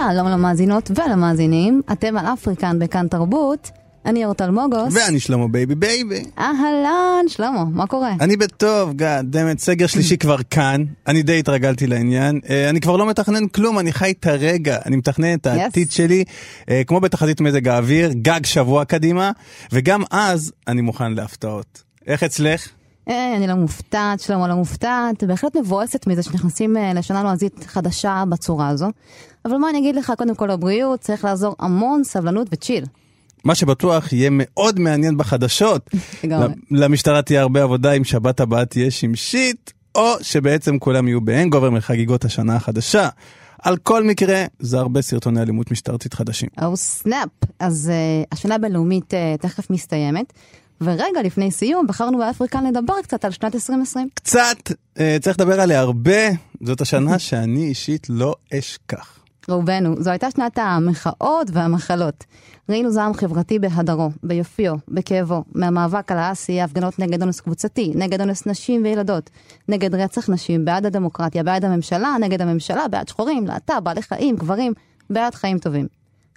שלום למאזינות ולמאזינים, אתם על אפריקן בכאן תרבות, אני אורטל מוגוס. ואני שלמה baby baby. אהלן, שלמה, מה קורה? אני בטוב, God damn it, סגר שלישי כבר כאן, אני די התרגלתי לעניין. אה, אני כבר לא מתכנן כלום, אני חי את הרגע, אני מתכנן את העתיד Yes. שלי, אה, כמו בתחזית מזג האוויר, גג שבוע קדימה, וגם אז אני מוכן להפתעות. איך אצלך? אה, אני לא מופתעת, שלמה לא מופתעת, בהחלט מבואסת מזה שנכנסים אה, לשנה לועזית חדשה בצורה הזו. אבל מה אני אגיד לך, קודם כל הבריאות, צריך לאזור המון סבלנות ו chill. מה שבטוח יהיה מאוד מעניין בחדשות. למשטרה תהיה הרבה עבודה אם שבת הבאה תהיה שמשית, או שבעצם כולם יהיו ב hangover מחגיגות השנה החדשה. על כל מקרה, זה הרבה סרטוני אלימות משטרתית חדשים. Oh snap. אז אה, השנה הבינלאומית אה, תכף מסתיימת, ורגע לפני סיום בחרנו באפריקן לדבר קצת על שנת 2020. קצת, אה, צריך לדבר עליה הרבה, זאת השנה שאני אישית לא אשכח. רובנו, זו הייתה שנת המחאות והמחלות. ראינו זעם חברתי בהדרו, ביופיו, בכאבו, מהמאבק על האסי, הפגנות נגד אונס קבוצתי, נגד אונס נשים וילדות, נגד רצח נשים, בעד הדמוקרטיה, בעד הממשלה, נגד הממשלה, בעד שחורים, להט"ב, בעלי חיים, גברים, בעד חיים טובים.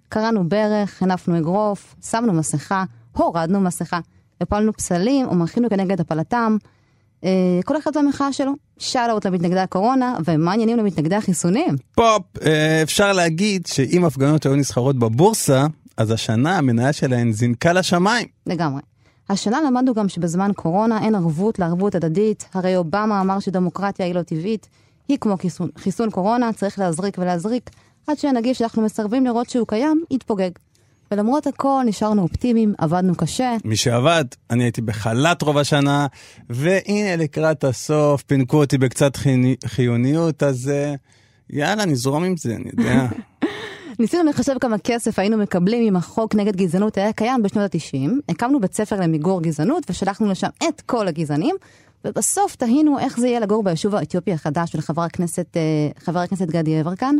קרענו ברך, הנפנו אגרוף, שמנו מסכה, הורדנו מסכה, הפלנו פסלים ומחינו כנגד הפלתם. אה, כל אחד והמחאה שלו. שאלות למתנגדי הקורונה, ומה העניינים למתנגדי החיסונים? פופ, אה, אפשר להגיד שאם הפגנות היו נסחרות בבורסה, אז השנה המניה שלהן זינקה לשמיים. לגמרי. השנה למדנו גם שבזמן קורונה אין ערבות לערבות הדדית, הרי אובמה אמר שדמוקרטיה היא לא טבעית, היא כמו חיסון, חיסון קורונה, צריך להזריק ולהזריק, עד שהנגיף שאנחנו מסרבים לראות שהוא קיים, יתפוגג. ולמרות הכל נשארנו אופטימיים, עבדנו קשה, מי שעבד, אני הייתי בחל"ת רוב השנה, והנה לקראת הסוף פינקו אותי בקצת חיוני- חיוניות, אז אה, יאללה, נזרום עם זה, אני יודע. ניסינו לחשב כמה כסף היינו מקבלים אם החוק נגד גזענות היה קיים בשנות ה-90, הקמנו בית ספר למיגור גזענות ושלחנו לשם את כל הגזענים, ובסוף תהינו איך זה יהיה לגור ביישוב האתיופי החדש של חבר הכנסת, אה, חבר הכנסת גדי יברקן.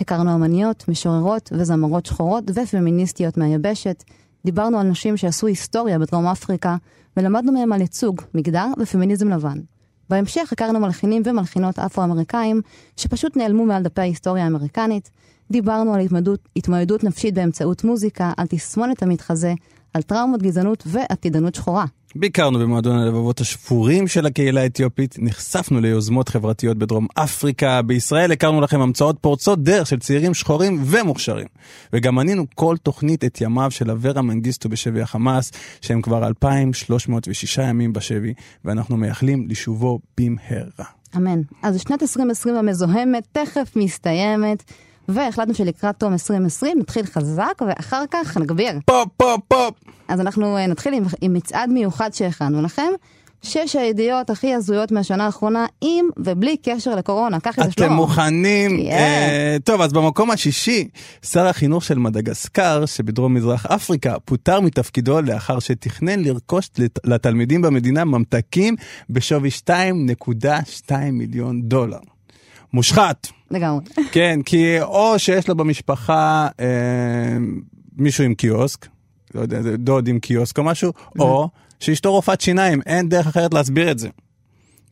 הכרנו אמניות, משוררות וזמרות שחורות ופמיניסטיות מהיבשת. דיברנו על נשים שעשו היסטוריה בדרום אפריקה, ולמדנו מהם על ייצוג, מגדר ופמיניזם לבן. בהמשך הכרנו מלחינים ומלחינות אפרו-אמריקאים שפשוט נעלמו מעל דפי ההיסטוריה האמריקנית. דיברנו על התמודדות, התמודדות נפשית באמצעות מוזיקה, על תסמונת המתחזה, על טראומות גזענות ועתידנות שחורה. ביקרנו במועדון הלבבות השבורים של הקהילה האתיופית, נחשפנו ליוזמות חברתיות בדרום אפריקה, בישראל הכרנו לכם המצאות פורצות דרך של צעירים שחורים ומוכשרים. וגם מנינו כל תוכנית את ימיו של אברה מנגיסטו בשבי החמאס, שהם כבר 2,306 ימים בשבי, ואנחנו מייחלים לשובו במהרה. אמן. אז שנת 2020 המזוהמת תכף מסתיימת, והחלטנו שלקראת תום 2020 נתחיל חזק ואחר כך נגביר. פופ, פופ, פופ! אז אנחנו אה, נתחיל עם, עם מצעד מיוחד שהכנו לכם. שש הידיעות הכי הזויות מהשנה האחרונה, עם ובלי קשר לקורונה. את זה אתם שלמה. מוכנים? אה, טוב, אז במקום השישי, שר החינוך של מדגסקר, שבדרום מזרח אפריקה, פוטר מתפקידו לאחר שתכנן לרכוש לת- לתלמידים במדינה ממתקים בשווי 2.2 מיליון דולר. מושחת. לגמרי. כן, כי או שיש לו במשפחה אה, מישהו עם קיוסק, לא יודע, דוד עם קיוסק או משהו, או שאשתו רופאת שיניים, אין דרך אחרת להסביר את זה.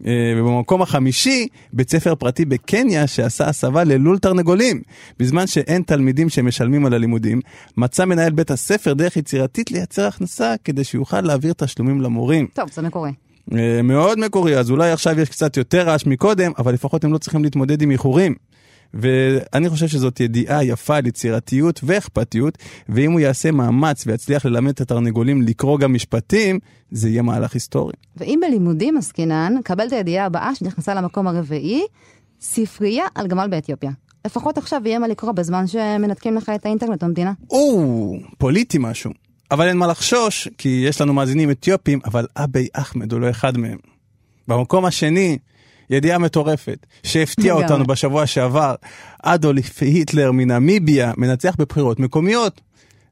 אה, ובמקום החמישי, בית ספר פרטי בקניה שעשה הסבה ללול תרנגולים. בזמן שאין תלמידים שמשלמים על הלימודים, מצא מנהל בית הספר דרך יצירתית לייצר הכנסה כדי שיוכל להעביר תשלומים למורים. טוב, זה מקורה. אה, מאוד מקורי, אז אולי עכשיו יש קצת יותר רעש מקודם, אבל לפחות הם לא צריכים להתמודד עם איחורים. ואני חושב שזאת ידיעה יפה על יצירתיות ואכפתיות, ואם הוא יעשה מאמץ ויצליח ללמד את התרנגולים לקרוא גם משפטים, זה יהיה מהלך היסטורי. ואם בלימודים עסקינן, קבל את הידיעה הבאה שנכנסה למקום הרביעי, ספרייה על גמל באתיופיה. לפחות עכשיו יהיה מה לקרוא בזמן שמנתקים לך את האינטרנט במדינה. או, פוליטי משהו. אבל אין מה לחשוש, כי יש לנו מאזינים אתיופים, אבל אבי אחמד הוא לא אחד מהם. במקום השני, ידיעה מטורפת, שהפתיעה. אותנו בשבוע שעבר, אדולף היטלר מנמיביה מנצח בבחירות מקומיות.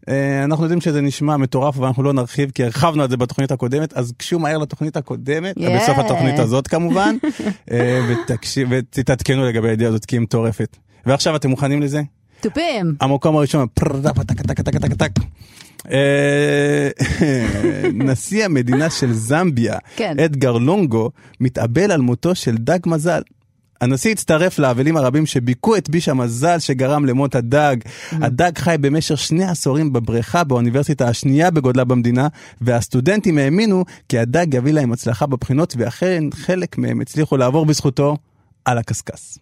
אה, אנחנו יודעים שזה נשמע מטורף ואנחנו לא נרחיב כי הרחבנו את זה בתוכנית הקודמת אז קשו מהר לתוכנית הקודמת Yeah. בסוף התוכנית הזאת כמובן אה, ותקשיב- ותתעדכנו לגבי הידיעה הזאת כי היא מטורפת. ועכשיו אתם מוכנים לזה? תופים. המקום הראשון, פרדה, פתק, טק, טק, טק, טק. אה, נשיא המדינה של זמביה, כן. אדגר לונגו, מתאבל על מותו של דג מזל. הנשיא הצטרף לאבלים הרבים שביכו את ביש המזל שגרם למות הדג. הדג חי במשך שני עשורים בבריכה באוניברסיטה השנייה בגודלה במדינה, והסטודנטים האמינו כי הדג יביא להם הצלחה בבחינות, ואכן חלק מהם הצליחו לעבור בזכותו על הקשקש.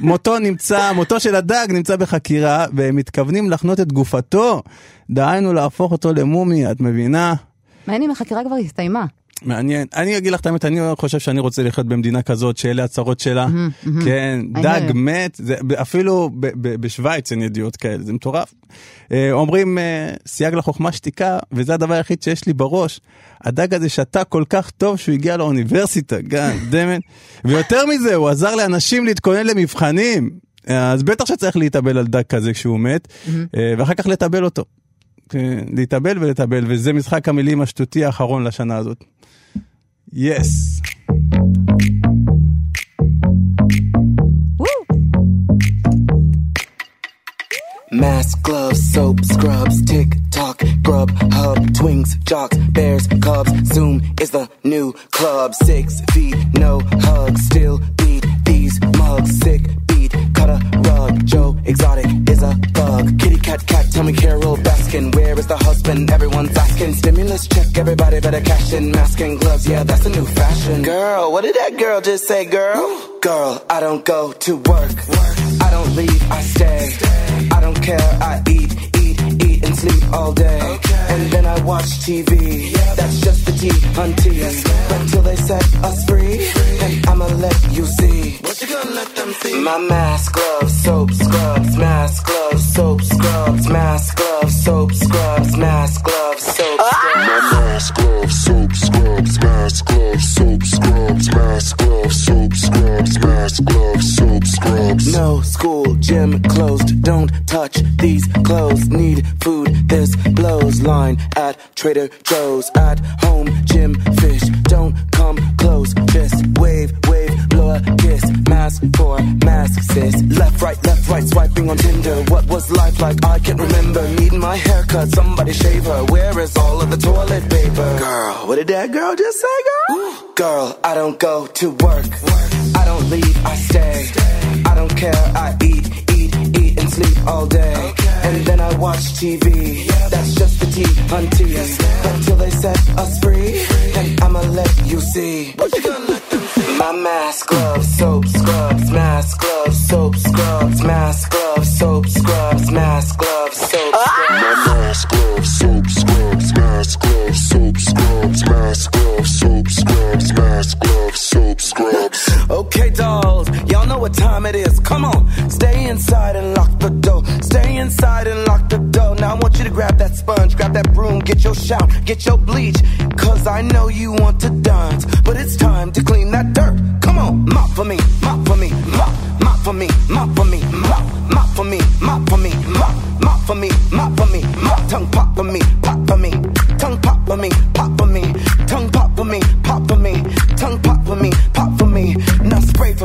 מותו נמצא, מותו של הדג נמצא בחקירה, והם מתכוונים לחנות את גופתו, דהיינו להפוך אותו למומי, את מבינה? מעניין אם החקירה כבר הסתיימה. מעניין. אני אגיד לך את האמת, אני חושב שאני רוצה לחיות במדינה כזאת, שאלה הצרות שלה. כן, דג. מת, זה, אפילו בשוויץ אין ידיעות כאלה, זה מטורף. אה, אומרים, אה, סייג לחוכמה שתיקה, וזה הדבר היחיד שיש לי בראש. הדג הזה שתה כל כך טוב שהוא הגיע לאוניברסיטה, גן, דמן. ויותר מזה, הוא עזר לאנשים להתכונן למבחנים. אז בטח שצריך להתאבל על דג כזה כשהוא מת, אה, ואחר כך לטבל אותו. כן, להתאבל ולטבל, וזה משחק המילים השטותי האחרון לשנה הזאת. יס. Mask, gloves, soap, scrubs, tick tock, grub, hub, twinks, jocks, bears, cubs. Zoom is the new club. Six feet, no hugs, still beat these mugs. Sick beat, cut a rug. Joe Exotic is a bug. Kitty cat cat, tell me Carol Baskin, where is the husband? Everyone's asking. Stimulus check, everybody better cash in. Mask and gloves, yeah, that's a new fashion. Girl, what did that girl just say, girl? Girl, I don't go to work. I don't leave, I stay. I don't care, I eat, eat, and sleep all day. And then I watch TV. That's just the tea, hunty. But till they set us free, and I'ma let you see. What you gonna let them see? My mask, gloves, soap, scrubs, mask, gloves, soap, scrubs, mask, gloves, soap, scrubs, mask, gloves, soap, scrubs. Mask, gloves, soap, scrubs, mask, gloves, soap, scrubs, mask, gloves, soap, scrubs, mask, gloves, soap, scrubs. No school, gym closed. Don't touch these clothes. Need food, this blows. Line at Trader Joe's. At home, gym fish. Don't come Left, right, left, right, swiping on Tinder. What was life like? I can't remember. Needing my haircut, somebody shave her. Where is all of the toilet paper? Girl, what did that girl just say, girl? Girl, I don't go to work. I don't leave, I stay. I don't care, I eat, eat, eat and sleep all day. And then I watch TV. That's just the tea, hunty. Until they set us free. And I'ma let you see. What you gonna let them see? My mask, gloves, soap, scrubs, mask, gloves, soap, scrubs, mask, gloves, soap, scrubs, mask, gloves, soap, ah! scrubs. My mask, gloves, soap, scrubs, mask, gloves, soap, scrubs, mask, gloves, soap, scrubs, mask, gloves, soap, scrubs. Okay, dolls, y'all know what time it is. Come on, stay inside and lock the door. Stay inside and lock the door. Now I want you to grab that sponge, grab that broom, get your shout, get your bleach. Cause I know you want to dance, but it's time to clean that dirt. Come on, mop for me, mop for me, mop, mop for me, mop for me, mop, mop for me, mop for me, mop, mop for me, mop for me, mop, tongue pop for me, pop for me, tongue pop for me, pop for me,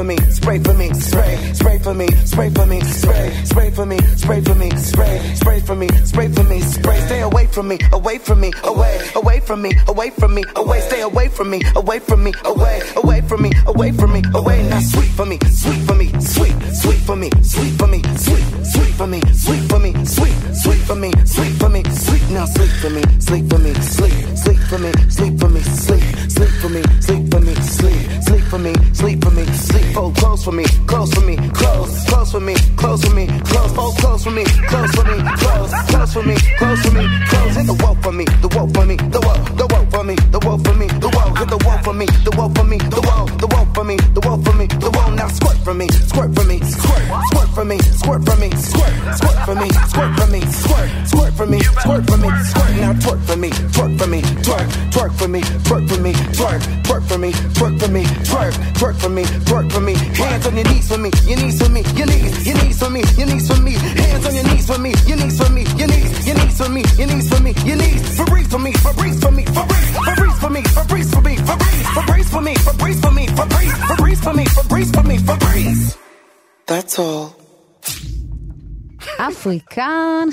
for me, spray for me, spray, spray for me, spray for me, spray, spray for me, spray for me, spray, spray for me, spray for me, spray. Stay away from me, away from me, away, away from me, away from me, away. Stay away from me, away from me, away, away from me, away from me, away. Now sweet for me, sweet for me, sweet, sweet for me, sweet for me, sweet, sweet for me, sweet for me, sweet, sweet for me, sweet for me, sweet. Now sleep for me, sleep for me, sleep, sleep for me, sleep for me, sleep, sleep for me, sleep for me, sleep, sleep for me, sleep for me, sleep. Fold close for me, close for me, close, close for me, close for me, close. Fold close for me, close for me, close, close for me, close for me, close. Hit the wall for me, the wall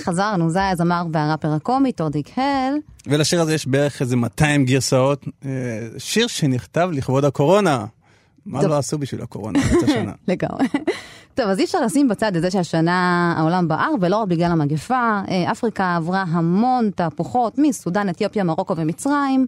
חזרנו, זה הזמר והראפר הקומי, טורדיק הל. ולשיר הזה יש בערך איזה 200 גרסאות. אה, שיר שנכתב לכבוד הקורונה. מה. לא עשו בשביל הקורונה באותה שנה? לגמרי. טוב, אז אי אפשר לשים בצד את זה שהשנה העולם בער, ולא רק בגלל המגפה. אה, אפריקה עברה המון תהפוכות מסודאן, אתיופיה, מרוקו ומצרים.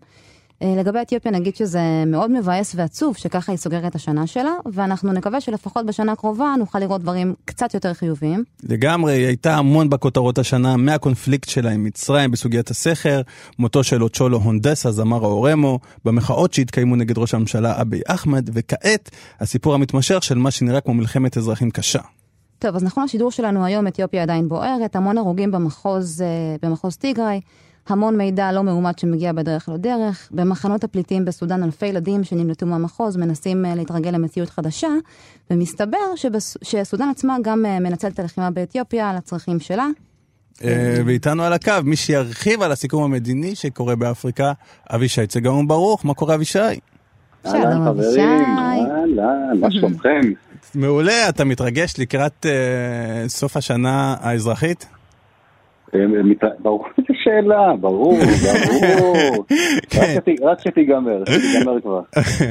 אה, לגבי אתיופיה נגיד שזה מאוד מבאס ועצוב שככה היא סוגרת את השנה שלה, ואנחנו נקווה שלפחות בשנה הקרובה נוכל לראות דברים קצת יותר חיוביים. לגמרי, היא הייתה המון בכותרות השנה מהקונפליקט שלה עם מצרים בסוגיית הסכר, מותו של אוצ'ולו הונדסה, זמר האורמו, במחאות שהתקיימו נגד ראש הממשלה אביי אחמד, וכעת הסיפור המתמשך של מה שנראה כמו מלחמת אזרחים קשה. טוב, אז נכון השידור שלנו היום, אתיופיה עדיין בוערת, המון הרוגים במחוז, אה, במחוז טיגריי, המון מידע לא מאומת שמגיע בדרך לא דרך. במחנות הפליטים בסודאן אלפי ילדים שנמלטו מהמחוז מנסים אה, להתרגל למציאות חדשה, ומסתבר שבס, שסודאן עצמה גם אה, מנצלת את הלחימה באתיופיה לצרכים שלה. אה, ואיתנו על הקו, מי שירחיב על הסיכום המדיני שקורה באפריקה, אבישי צגאון ברוך, מה קורה אבישי? שלום, אהלן אבישי. חברים, אהלן, מה שלומכם? מעולה, אתה מתרגש לקראת סוף השנה האזרחית? ברור, שאלה, ברור, ברור. רק שתיגמר, שתיגמר כבר.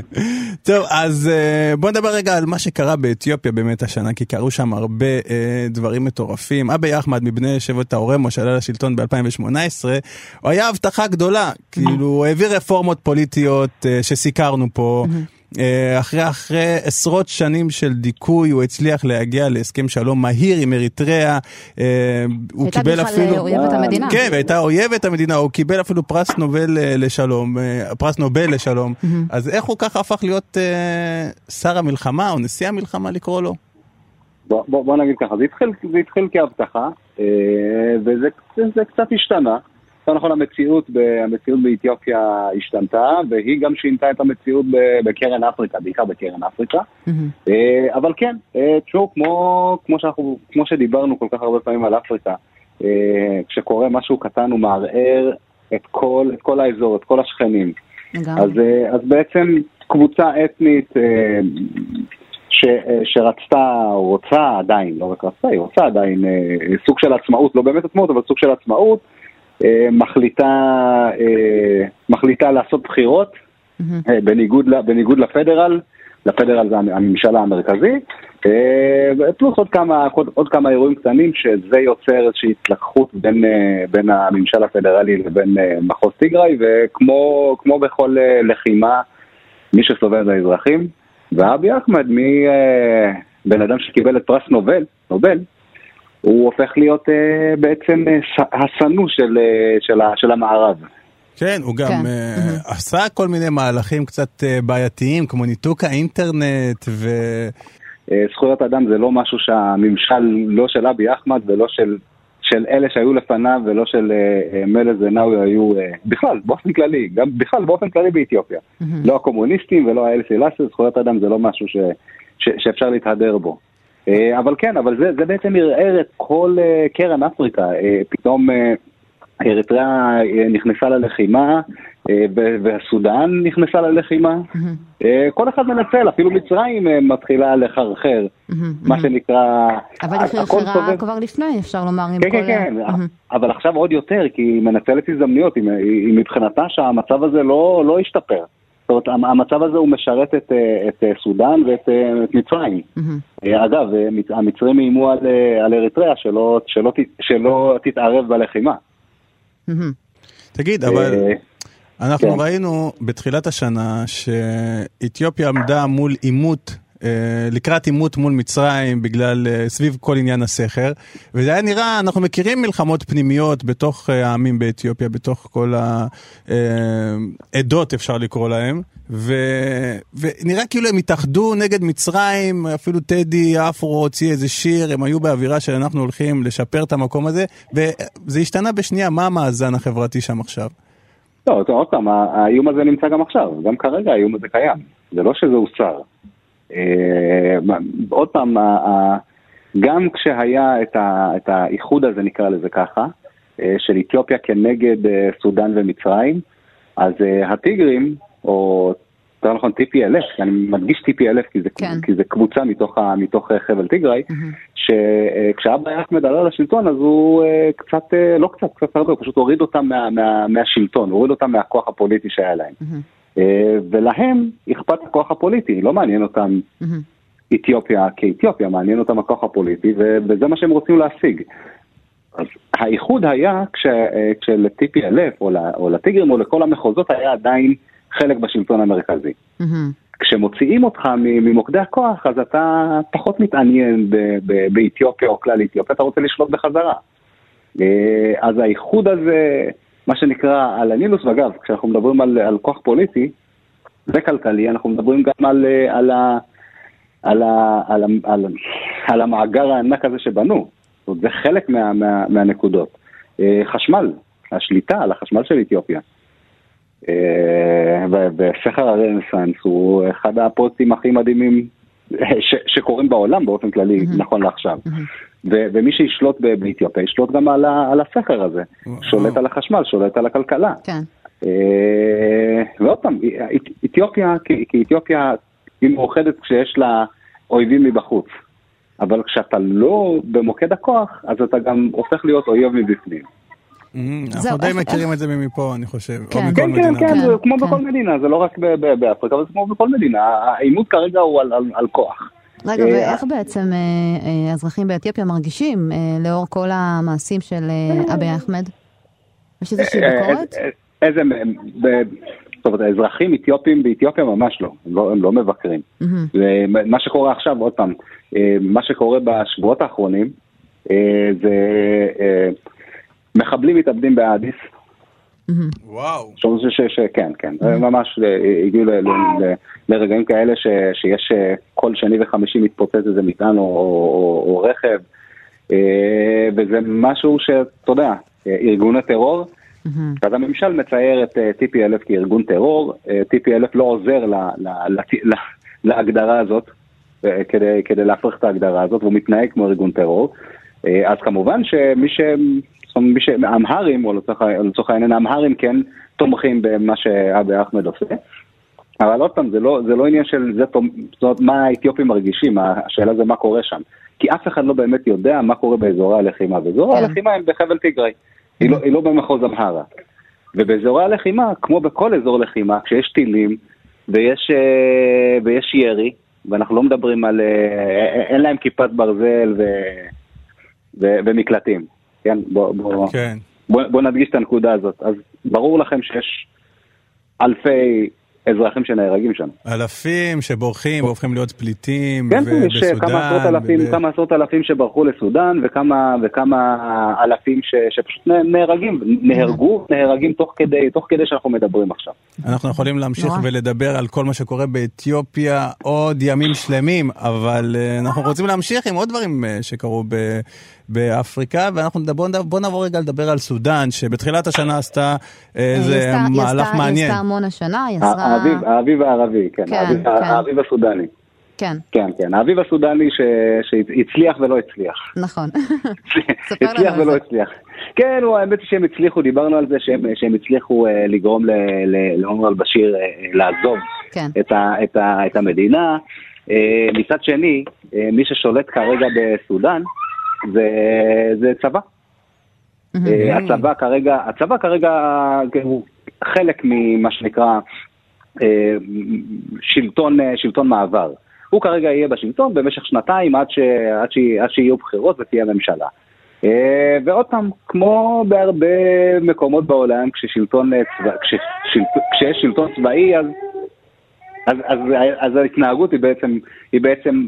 טוב, אז אה, בוא נדבר רגע על מה שקרה באתיופיה באמת השנה, כי קרו שם הרבה אה, דברים מטורפים. אבי אחמד מבני שבט האורמו שעלה לשלטון ב-2018, הוא היה הבטחה גדולה, כאילו הוא העביר רפורמות פוליטיות אה, שסיקרנו פה. אה, אחרי אחרי עשרות שנים של דיכוי הוא הצליח להגיע להסכם שלום מהיר עם אריתריאה. אה, הוא הייתה קיבל בכלל אפילו... אה, אויבת המדינה. כן, והייתה אויבת המדינה, הוא קיבל אפילו פרס נובל אה, לשלום, פרס נובל לשלום. אז איך הוא ככה הפך להיות אה, שר המלחמה או נשיא המלחמה לקרוא לו? בוא- בוא בוא נגיד ככה, זה התחיל- זה התחיל כהבטחה, אה, וזה זה קצת השתנה. יותר נכון, המציאות המציאות באתיופיה השתנתה, והיא גם שינתה את המציאות בקרן אפריקה, בעיקר בקרן אפריקה. אה, אבל כן, אה, תשמעו, כמו, כמו, שאנחנו, כמו שדיברנו כל כך הרבה פעמים על אפריקה, אה, כשקורה משהו קטן הוא מערער את כל, את כל האזור, את כל השכנים. אז, אז בעצם קבוצה אתנית ש, שרצתה, או רוצה עדיין, לא רק רצתה, היא רוצה עדיין סוג של עצמאות, לא באמת עצמאות, אבל סוג של עצמאות, מחליטה, אה, מחליטה לעשות בחירות, אה, בניגוד, בניגוד לפדרל, לפדרל זה הממשל המרכזי, אה, פלוס עוד כמה, עוד, עוד כמה אירועים קטנים שזה יוצר איזושהי התלקחות בין, אה, בין הממשל הפדרלי לבין אה, מחוז טיגריי, וכמו כמו בכל אה, לחימה, מי שסובל זה האזרחים, ואבי אחמד, מבן אדם שקיבל את פרס נובל, נובל, הוא הופך להיות אה, בעצם ש- השנוא של, אה, של, ה- של המערב. כן, הוא גם כן. אה, עשה כל מיני מהלכים קצת אה, בעייתיים, כמו ניתוק האינטרנט, ו... אה, זכויות אדם זה לא משהו שהממשל, לא של אבי אחמד ולא של, של אלה שהיו לפניו ולא של אה, מלך זנאווי היו, אה, בכלל, באופן כללי, גם בכלל באופן כללי באתיופיה. לא הקומוניסטים ולא האלה סילאסי, זכויות אדם זה לא משהו ש, ש, שאפשר להתהדר בו. אה, אבל כן, אבל זה, זה בעצם ערער את כל אה, קרן אפריקה, אה, פתאום אה, אריתריאה אה, נכנסה ללחימה, והסודאן נכנסה ללחימה. כל אחד מנצל, אפילו מצרים מתחילה לחרחר, מה שנקרא... אבל היא חרחרה כבר לפני, אפשר לומר, עם כן, כל... כן, כן, מהמם. אבל עכשיו עוד יותר, כי היא מנצלת הזדמנויות, היא- היא מבחינתה שהמצב הזה לא לא השתפר. זאת אומרת, המ- המצב הזה הוא משרת את, אה, את אה, סודאן ואת אה, את מצרים. אה, אגב, מצ- המצרים איימו על, על אריתריאה שלא, שלא, שלא תתערב בלחימה. מהמם. תגיד, אבל אנחנו כן. ראינו בתחילת השנה שאתיופיה עמדה מול עימות. אה, לקראת עימות מול מצרים בגלל אה, סביב כל עניין הסכר וזה היה נראה אנחנו מכירים מלחמות פנימיות בתוך אה, העמים באתיופיה בתוך כל העדות אפשר לקרוא להם ו... ונראה כאילו הם התאחדו נגד מצרים אפילו טדי אפרו הוציא איזה שיר הם היו באווירה של אנחנו הולכים לשפר את המקום הזה וזה השתנה בשנייה מה המאזן החברתי שם עכשיו. לא, עוד פעם, האיום הזה נמצא גם עכשיו, גם כרגע האיום הזה קיים, זה לא שזה הוסר. אה, עוד פעם, גם כשהיה את, ה, את האיחוד הזה, נקרא לזה ככה, אה, של אתיופיה כנגד אה, סודאן ומצרים, אז הטיגרים, או יותר נכון TPLF, אני מדגיש TPLF כי זה, כן. כי זה קבוצה מתוך, ה, מתוך חבל טיגריי, שכשאבא אחמד עלה לשלטון אז הוא קצת, לא קצת, קצת הרבה, הוא פשוט הוריד אותם מה, מה, מהשלטון, הוריד אותם מהכוח הפוליטי שהיה להם. אה, ולהם אכפת הכוח הפוליטי, לא מעניין אותם אתיופיה כאתיופיה, מעניין אותם הכוח הפוליטי, וזה מה שהם רוצים להשיג. אז האיחוד היה כש- אה, כשל-TPLF או, ל- או לטיגרים או לכל המחוזות היה עדיין חלק בשלטון המרכזי. מהמם. כשמוציאים אותך ממוקדי הכוח, אז אתה פחות מתעניין ב- ב- באתיופיה או כלל אתיופיה, אתה רוצה לשלוט בחזרה. אה, אז האיחוד הזה, מה שנקרא על הנילוס, ואגב, כשאנחנו מדברים על, על כוח פוליטי וכלכלי, אנחנו מדברים גם על, אה, על, על, על, ה, על, על המאגר הענק הזה שבנו. זאת אומרת, זה חלק מה, מה, מהנקודות. אה, חשמל, השליטה על החשמל של אתיופיה. אה, וסכר הרנסאנס הוא אחד הפרויקטים הכי מדהימים ש- שקורים בעולם באופן כללי, נכון לעכשיו. ו- ומי שישלוט באתיופיה ישלוט גם על, ה- על הסכר הזה, שולט על החשמל, שולט על הכלכלה. כן. אה, ועוד פעם, אתיופיה, כי כי אתיופיה היא מאוחדת כשיש לה אויבים מבחוץ. אבל כשאתה לא במוקד הכוח, אז אתה גם הופך להיות אויב מבפנים. זהו, אנחנו די מכירים את זה מפה, אני חושב, כן. כן, כן. כן, כן, זה כמו כן. בכל מדינה, זה לא רק ב- ב- באפריקה, אבל זה כמו בכל מדינה. העימות כרגע הוא על- על- על כוח. רגע, אה, ואיך בעצם אה, אה, האזרחים באתיופיה מרגישים לאור כל המעשים של אבי אחמד? יש איזושהי ביקורת? איזה, זאת אומרת, האזרחים אתיופים באתיופיה ממש לא, הם לא, הם לא מבקרים. מהמם. ומה שקורה עכשיו, עוד פעם, מה שקורה בשבועות האחרונים, זה מחבלים מתאבדים באדיס, וואו. כן, כן, זה ממש אה, הגיעו. לרגעים כאלה. שיש אה, כל שני וחמישי מתפוצץ איזה מטען או, רכב, אה, וזה משהו שאתה יודע, אה, ארגוני טרור, אז הממשל מצייר את אה, TPLF כארגון טרור, אה, TPLF לא עוזר. להגדרה הזאת, כדי, כדי להפריך את ההגדרה הזאת, והוא מתנהג כמו ארגון טרור. אז כמובן שמי ש... מי. האמהרים, או לצורך העניין האמהרים כן תומכים במה שאבי אחמד עושה. אבל עוד פעם, זה לא, זה לא עניין של זה, זאת אומרת, מה האתיופים מרגישים, השאלה זה מה קורה שם. כי אף אחד לא באמת יודע מה קורה באזורי הלחימה, ואזורי כן. הלחימה הם בחבל טיגריי, היא לא, היא לא במחוז אמהרה. ובאזורי הלחימה, כמו בכל אזור לחימה, כשיש טילים ויש, אה, ויש ירי, ואנחנו לא מדברים על, אה, אין להם כיפת ברזל ו, ו, ומקלטים, כן? בוא, בוא, כן. בוא, בוא נדגיש את הנקודה הזאת. אז ברור לכם שיש אלפי אזרחים שנהרגים שם. אלפים שבורחים והופכים להיות פליטים, כן, יש ובסודאן. כמה עשרות אלפים, וב- כמה עשרות אלפים שברחו לסודאן וכמה, וכמה אלפים ש, שפשוט נה- נהרגים, נהרגו, נהרגים תוך כדי, תוך כדי שאנחנו מדברים עכשיו. אנחנו יכולים להמשיך נורא. ולדבר על כל מה שקורה באתיופיה עוד ימים שלמים, אבל אה, אנחנו רוצים להמשיך עם עוד דברים אה, שקרו ב- באפריקה, ואנחנו נדבר, בוא נעבור רגע לדבר על סודאן, שבתחילת השנה עשתה אה, איזה מהלך עשתה- היא מעניין. עשתה המון השנה, היא עשרה... האביב, האביב הערבי, כן, כן, האביב, כן. האביב הסודני. כן, כן, כן, האביב הסודני ש, שהצליח ולא הצליח. נכון. הצליח ולא. הצליח. כן, הוא, האמת היא שהם הצליחו, דיברנו על זה שהם, שהם הצליחו אה, לגרום ל- ל- לעומר אל-בשיר אה, אה, לעזוב כן. את, ה, את, ה, את המדינה. אה, מצד שני, אה, מי ששולט כרגע בסודאן זה, זה צבא. אה, הצבא כרגע, הצבא כרגע כן, הוא חלק ממה שנקרא אה, שלטון, אה, שלטון מעבר. הוא כרגע יהיה בשלטון במשך שנתיים עד, ש, עד, ש, עד שיהיו בחירות ותהיה ממשלה. ועוד פעם, כמו בהרבה מקומות בעולם, כששלטון, כשיש שלטון צבאי, אז, אז, אז, אז ההתנהגות היא בעצם, היא בעצם,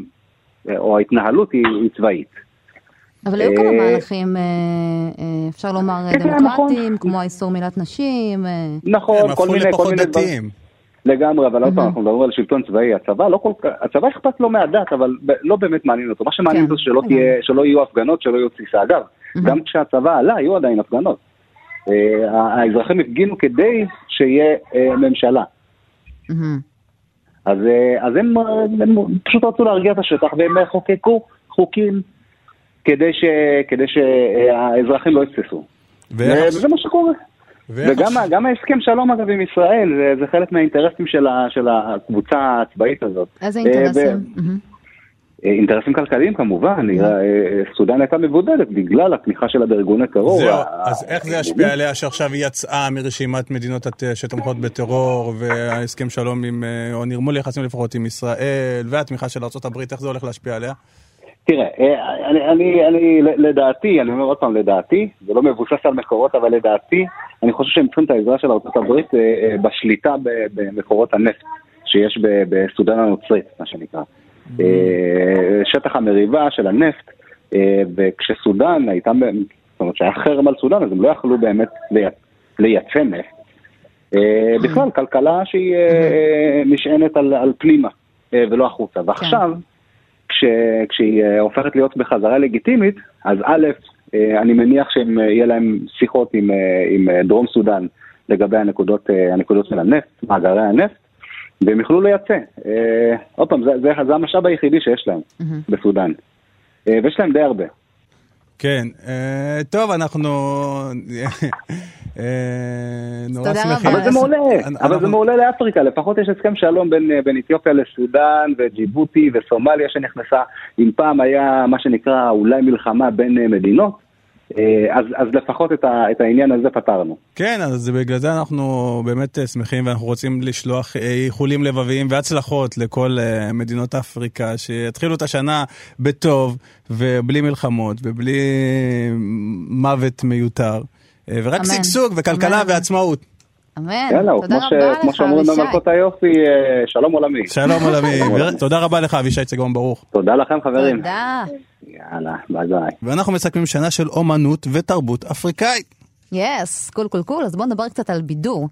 או ההתנהלות היא, היא צבאית. אבל היו כמה אה, מהלכים, אה, אה, אפשר לומר, דמוקרטיים. כמו האיסור מילת נשים. נכון, כל מיני, כל מיני דברים. לגמרי, אבל עוד פעם, אנחנו מדברים על שלטון צבאי, הצבא לא כל כך, הצבא אכפת לו מהדת, אבל לא באמת מעניין אותו. מה שמעניין כן, אותו שלא לגמרי. תהיה, שלא יהיו הפגנות, שלא יהיו תסיסה. אגב, גם כשהצבא עלה, היו עדיין הפגנות. האזרחים הפגינו כדי שיהיה ממשלה. אז, הם פשוט רצו להרגיע את השטח, והם חוקקו חוקים כדי, ש, כדי שהאזרחים לא יתפסו. וזה מה שקורה. וגם ההסכם שלום אגב עם ישראל, זה, זה חלק מהאינטרסים של, ה, של הקבוצה הצבאית הזאת. איזה אה, אינטרסים? אה, אינטרסים כלכליים כמובן, אה, אה, סודאן הייתה מבודדת בגלל התמיכה שלה בארגוני טרור. זהו, אז איך זה ישפיע עליה שעכשיו היא יצאה מרשימת מדינות שתומכות בטרור וההסכם שלום עם, או נרמול יחסים לפחות עם ישראל והתמיכה של ארה"ב, איך זה הולך להשפיע עליה? תראה, אה, אני, אני, אני, לדעתי, אני אומר עוד פעם, לדעתי, זה לא מבוסס על מקורות, אבל לדעתי, אני חושב שהם צריכים את העזרה של ארה"ב אה, אה, בשליטה במקורות הנפט שיש ב- בסודאן הנוצרית, מה שנקרא. אה, שטח המריבה של הנפט, וכשסודאן הייתה, זאת אומרת שהיה חרם על סודאן, אז הם לא יכלו באמת לי- לייצא נפט. בכלל, כלכלה שהיא אה, נשענת על, על פנימה ולא החוצה. ועכשיו, כש, כשהיא אה, הופכת להיות בחזרה לגיטימית, אז א', אה, אני מניח שיהיה להם שיחות עם, אה, עם אה, דרום סודאן לגבי הנקודות, אה, הנקודות של הנפט, מאגרי הנפט, והם יוכלו לייצא. אה, עוד פעם, זה, זה, זה המשאב היחידי שיש להם בסודאן. אה, ויש להם די הרבה. כן, אה, טוב, אנחנו אה, נורא תודה שמחים. אבל זה מעולה, אבל זה מעולה לאפריקה, לפחות יש הסכם שלום בין, אה, בין אתיופיה לסודאן וג'יבוטי וסומליה שנכנסה, אם פעם היה מה שנקרא אולי מלחמה בין אה, מדינות, אה, אז, אז לפחות את, ה, את העניין הזה פתרנו. כן, אז בגלל זה אנחנו באמת אה, שמחים ואנחנו רוצים לשלוח אה, איחולים לבביים והצלחות לכל אה, מדינות אפריקה, שיתחילו את השנה בטוב ובלי מלחמות ובלי מוות מיותר, אה, ורק אמן. שגשוג וכלכלה אמן. ועצמאות. אמן. יאללה, תודה כמו, ש, רבה כמו לך, שאומרים אבישי. במלכות היופי, אה, שלום עולמי. שלום עולמי. תודה רבה לך אבישי צגון ברוך. תודה לכם חברים. תודה. יאללה, ביי ביי. ואנחנו מסכמים שנה של אומנות ותרבות אפריקאית. Yes, cool cool cool, אז בואו נדבר קצת על בידור.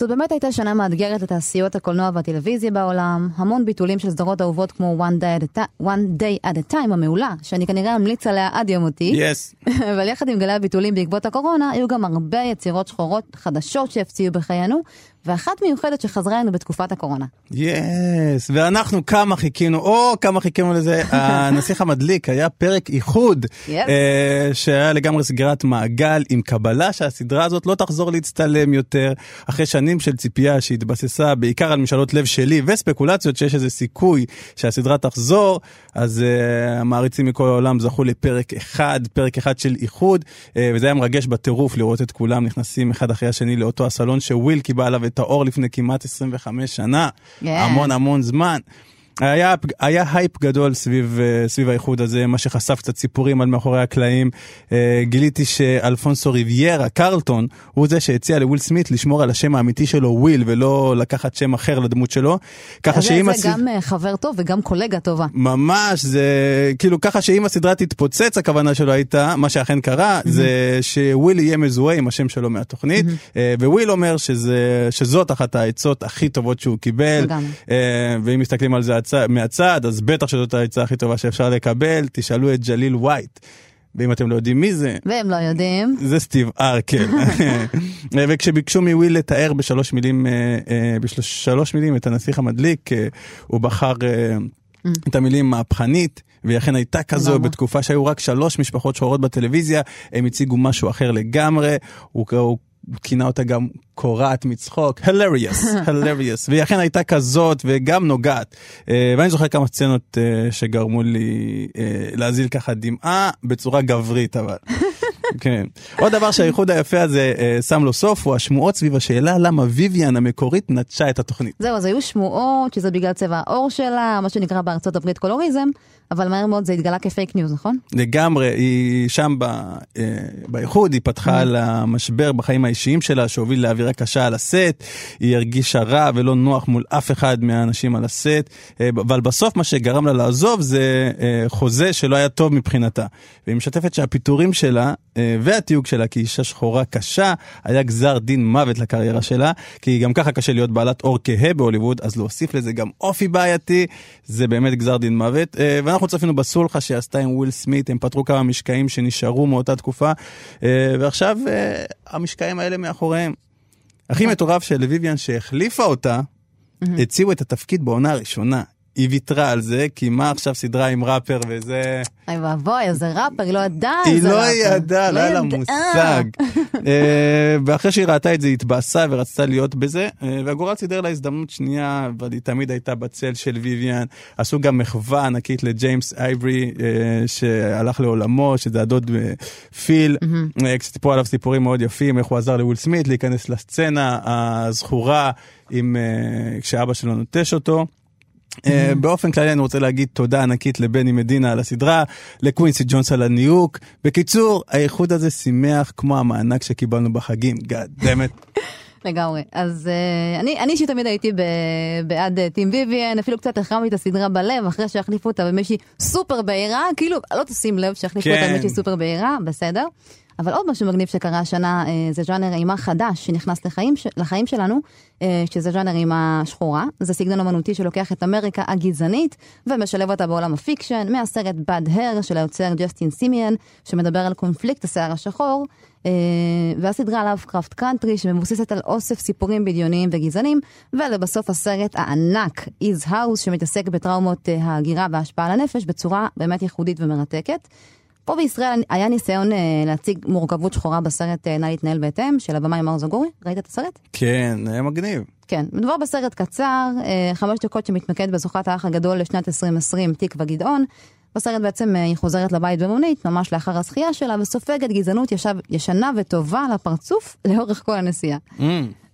זאת באמת הייתה שנה מאתגרת לתעשיות הקולנוע והטלוויזיה בעולם, המון ביטולים של סדרות אהובות כמו One Day, at a, One Day at a Time המעולה, שאני כנראה אמליץ עליה עד יום מותי. Yes. אבל יחד עם גלי הביטולים בעקבות הקורונה, היו גם הרבה יצירות שחורות חדשות שהפציעו בחיינו, ואחת מיוחדת שחזרה אלינו בתקופת הקורונה. יס, ואנחנו כמה חיכינו, או כמה חיכינו לזה, הנסיך המדליק היה פרק איחוד, Yes. אה, שהיה לגמרי סגירת מעגל עם קבלה שהסדרה הזאת לא תחזור להצטלם יותר, אחרי שנים של ציפייה שהתבססה בעיקר על משאלות לב שלי וספקולציות שיש איזה סיכוי שהסדרה תחזור, אז אה, המעריצים מכל העולם זכו לפרק אחד, פרק אחד של איחוד, אה, וזה היה מרגש בטירוף לראות את כולם נכנסים אחד אחרי השני לאותו הסלון שוויל כיבה עליו את האור לפני כמעט 25 שנה. כן. המון המון זמן. היה, היה הייפ גדול סביב, אה, סביב האיחוד הזה, מה שחשף קצת סיפורים על מאחורי הקלעים. אה, גיליתי שאלפונסו ריביירה, קרלטון, הוא זה שהציע לוויל סמית לשמור על השם האמיתי שלו, וויל, ולא לקחת שם אחר לדמות שלו. ככה שאם זה הסד- גם אה, חבר טוב וגם קולגה טובה. ממש, זה כאילו ככה שאם הסדרה תתפוצץ, הכוונה שלו הייתה, מה שאכן קרה, זה שוויל יהיה מזוהה עם השם שלו מהתוכנית, אה, וויל אומר שזה, שזאת אחת העצות הכי טובות שהוא קיבל, לגמרי. ואם מסתכלים על זה הצ- מהצד, אז בטח שזאת העצה הכי טובה שאפשר לקבל, תשאלו את ג'ליל ווייט. ואם אתם לא יודעים מי זה, והם לא יודעים. זה סטיב ארקל. וכשביקשו מוויל לתאר בשלוש מילים, אה, אה, בשלוש מילים את הנסיך המדליק, אה, הוא בחר אה, את המילים מהפכנית. והיא אכן הייתה כזו למה? בתקופה שהיו רק שלוש משפחות שחורות בטלוויזיה, הם הציגו משהו אחר לגמרי, הוא, הוא כינה אותה גם קורעת מצחוק, hilarious, hilarious, והיא אכן הייתה כזאת וגם נוגעת. אה, ואני זוכר כמה סצנות אה, שגרמו לי אה, להזיל ככה דמעה בצורה גברית אבל. כן. עוד דבר שהאיחוד היפה הזה אה, שם לו סוף הוא השמועות סביב השאלה למה ויויאן המקורית נטשה את התוכנית. זהו, אז היו שמועות שזה בגלל צבע העור שלה, מה שנקרא בארצות הברית קולוריזם, אבל מהר מאוד זה התגלה כפייק ניוז, נכון? לגמרי, היא שם ב, אה, באיחוד, היא פתחה על המשבר בחיים האישיים שלה שהוביל לאווירה קשה על הסט, היא הרגישה רע ולא נוח מול אף אחד מהאנשים על הסט, אה, אבל בסוף מה שגרם לה לעזוב זה אה, חוזה שלא היה טוב מבחינתה. והיא משתפת שהפיטורים שלה והתיוג שלה כאישה שחורה קשה היה גזר דין מוות לקריירה שלה, כי גם ככה קשה להיות בעלת אור כהה בהוליווד, אז להוסיף לזה גם אופי בעייתי, זה באמת גזר דין מוות. אה, ואנחנו צפינו בסולחה שהיא עשתה עם וויל סמית, הם פתרו כמה משקעים שנשארו מאותה תקופה, אה, ועכשיו אה, המשקעים האלה מאחוריהם. הכי מטורף שלוויויאן שהחליפה אותה, הציעו את התפקיד בעונה הראשונה. היא ויתרה על זה, כי מה עכשיו סדרה עם ראפר וזה... אוי ואבוי, איזה ראפר, היא לא ידעה היא איזה לא ראפר. ידעה, לא היה לה. מושג. אה, ואחרי שהיא ראתה את זה, היא התבאסה ורצתה להיות בזה, אה, והגורל סידר לה הזדמנות שנייה, אבל היא תמיד הייתה בצל של ויויאן. עשו גם מחווה ענקית לג'יימס אייברי, אה, שהלך לעולמו, שזה הדוד פיל, כשסיפרו עליו סיפורים מאוד יפים, איך הוא עזר לוויל סמית להיכנס לסצנה הזכורה, כשאבא שלו נוטש אותו. אה, באופן כללי אני רוצה להגיד תודה ענקית לבני מדינה על הסדרה, לקווינסי ג'ונס על הניוק. בקיצור, האיחוד הזה שימח כמו המענק שקיבלנו בחגים, God damn it. לגמרי. אז uh, אני, אני אישית תמיד הייתי ב, בעד uh, טים ויויאן, אפילו קצת החרמתי את הסדרה בלב, אחרי שהחליפו אותה במישהי סופר בהירה, כאילו, לא תשים לב שהחליפו כן. אותה במישהי סופר בהירה, בסדר. אבל עוד משהו מגניב שקרה השנה, uh, זה ז'אנר אימה חדש שנכנס לחיים, לחיים שלנו, uh, שזה ז'אנר אימה שחורה. זה סגנון אמנותי שלוקח את אמריקה הגזענית ומשלב אותה בעולם ה fiction, מהסרט Bad Hair של היוצר ג'סטין סימיאן, שמדבר על קונפליקט השיער השחור. אה, והסדרה Lovecraft Country שמבוססת על אוסף סיפורים בדיוניים וגזענים, ולבסוף הסרט הענק His House שמתעסק בטראומות ההגירה וההשפעה על הנפש בצורה באמת ייחודית ומרתקת. פה בישראל היה ניסיון אה, להציג מורכבות שחורה בסרט אה, נא להתנהג בהתאם של הבמאי מאור זגורי, ראית את הסרט? כן, היה מגניב. כן, מדובר בסרט קצר, אה, חמש דקות שמתמקד בזוכת האח הגדול לשנת 2020, תקווה גדעון. בסרט בעצם אה, היא חוזרת לבית במונית, ממש לאחר הזכייה שלה, וסופגת גזענות ישב, ישנה וטובה על הפרצוף לאורך כל הנסיעה. Mm.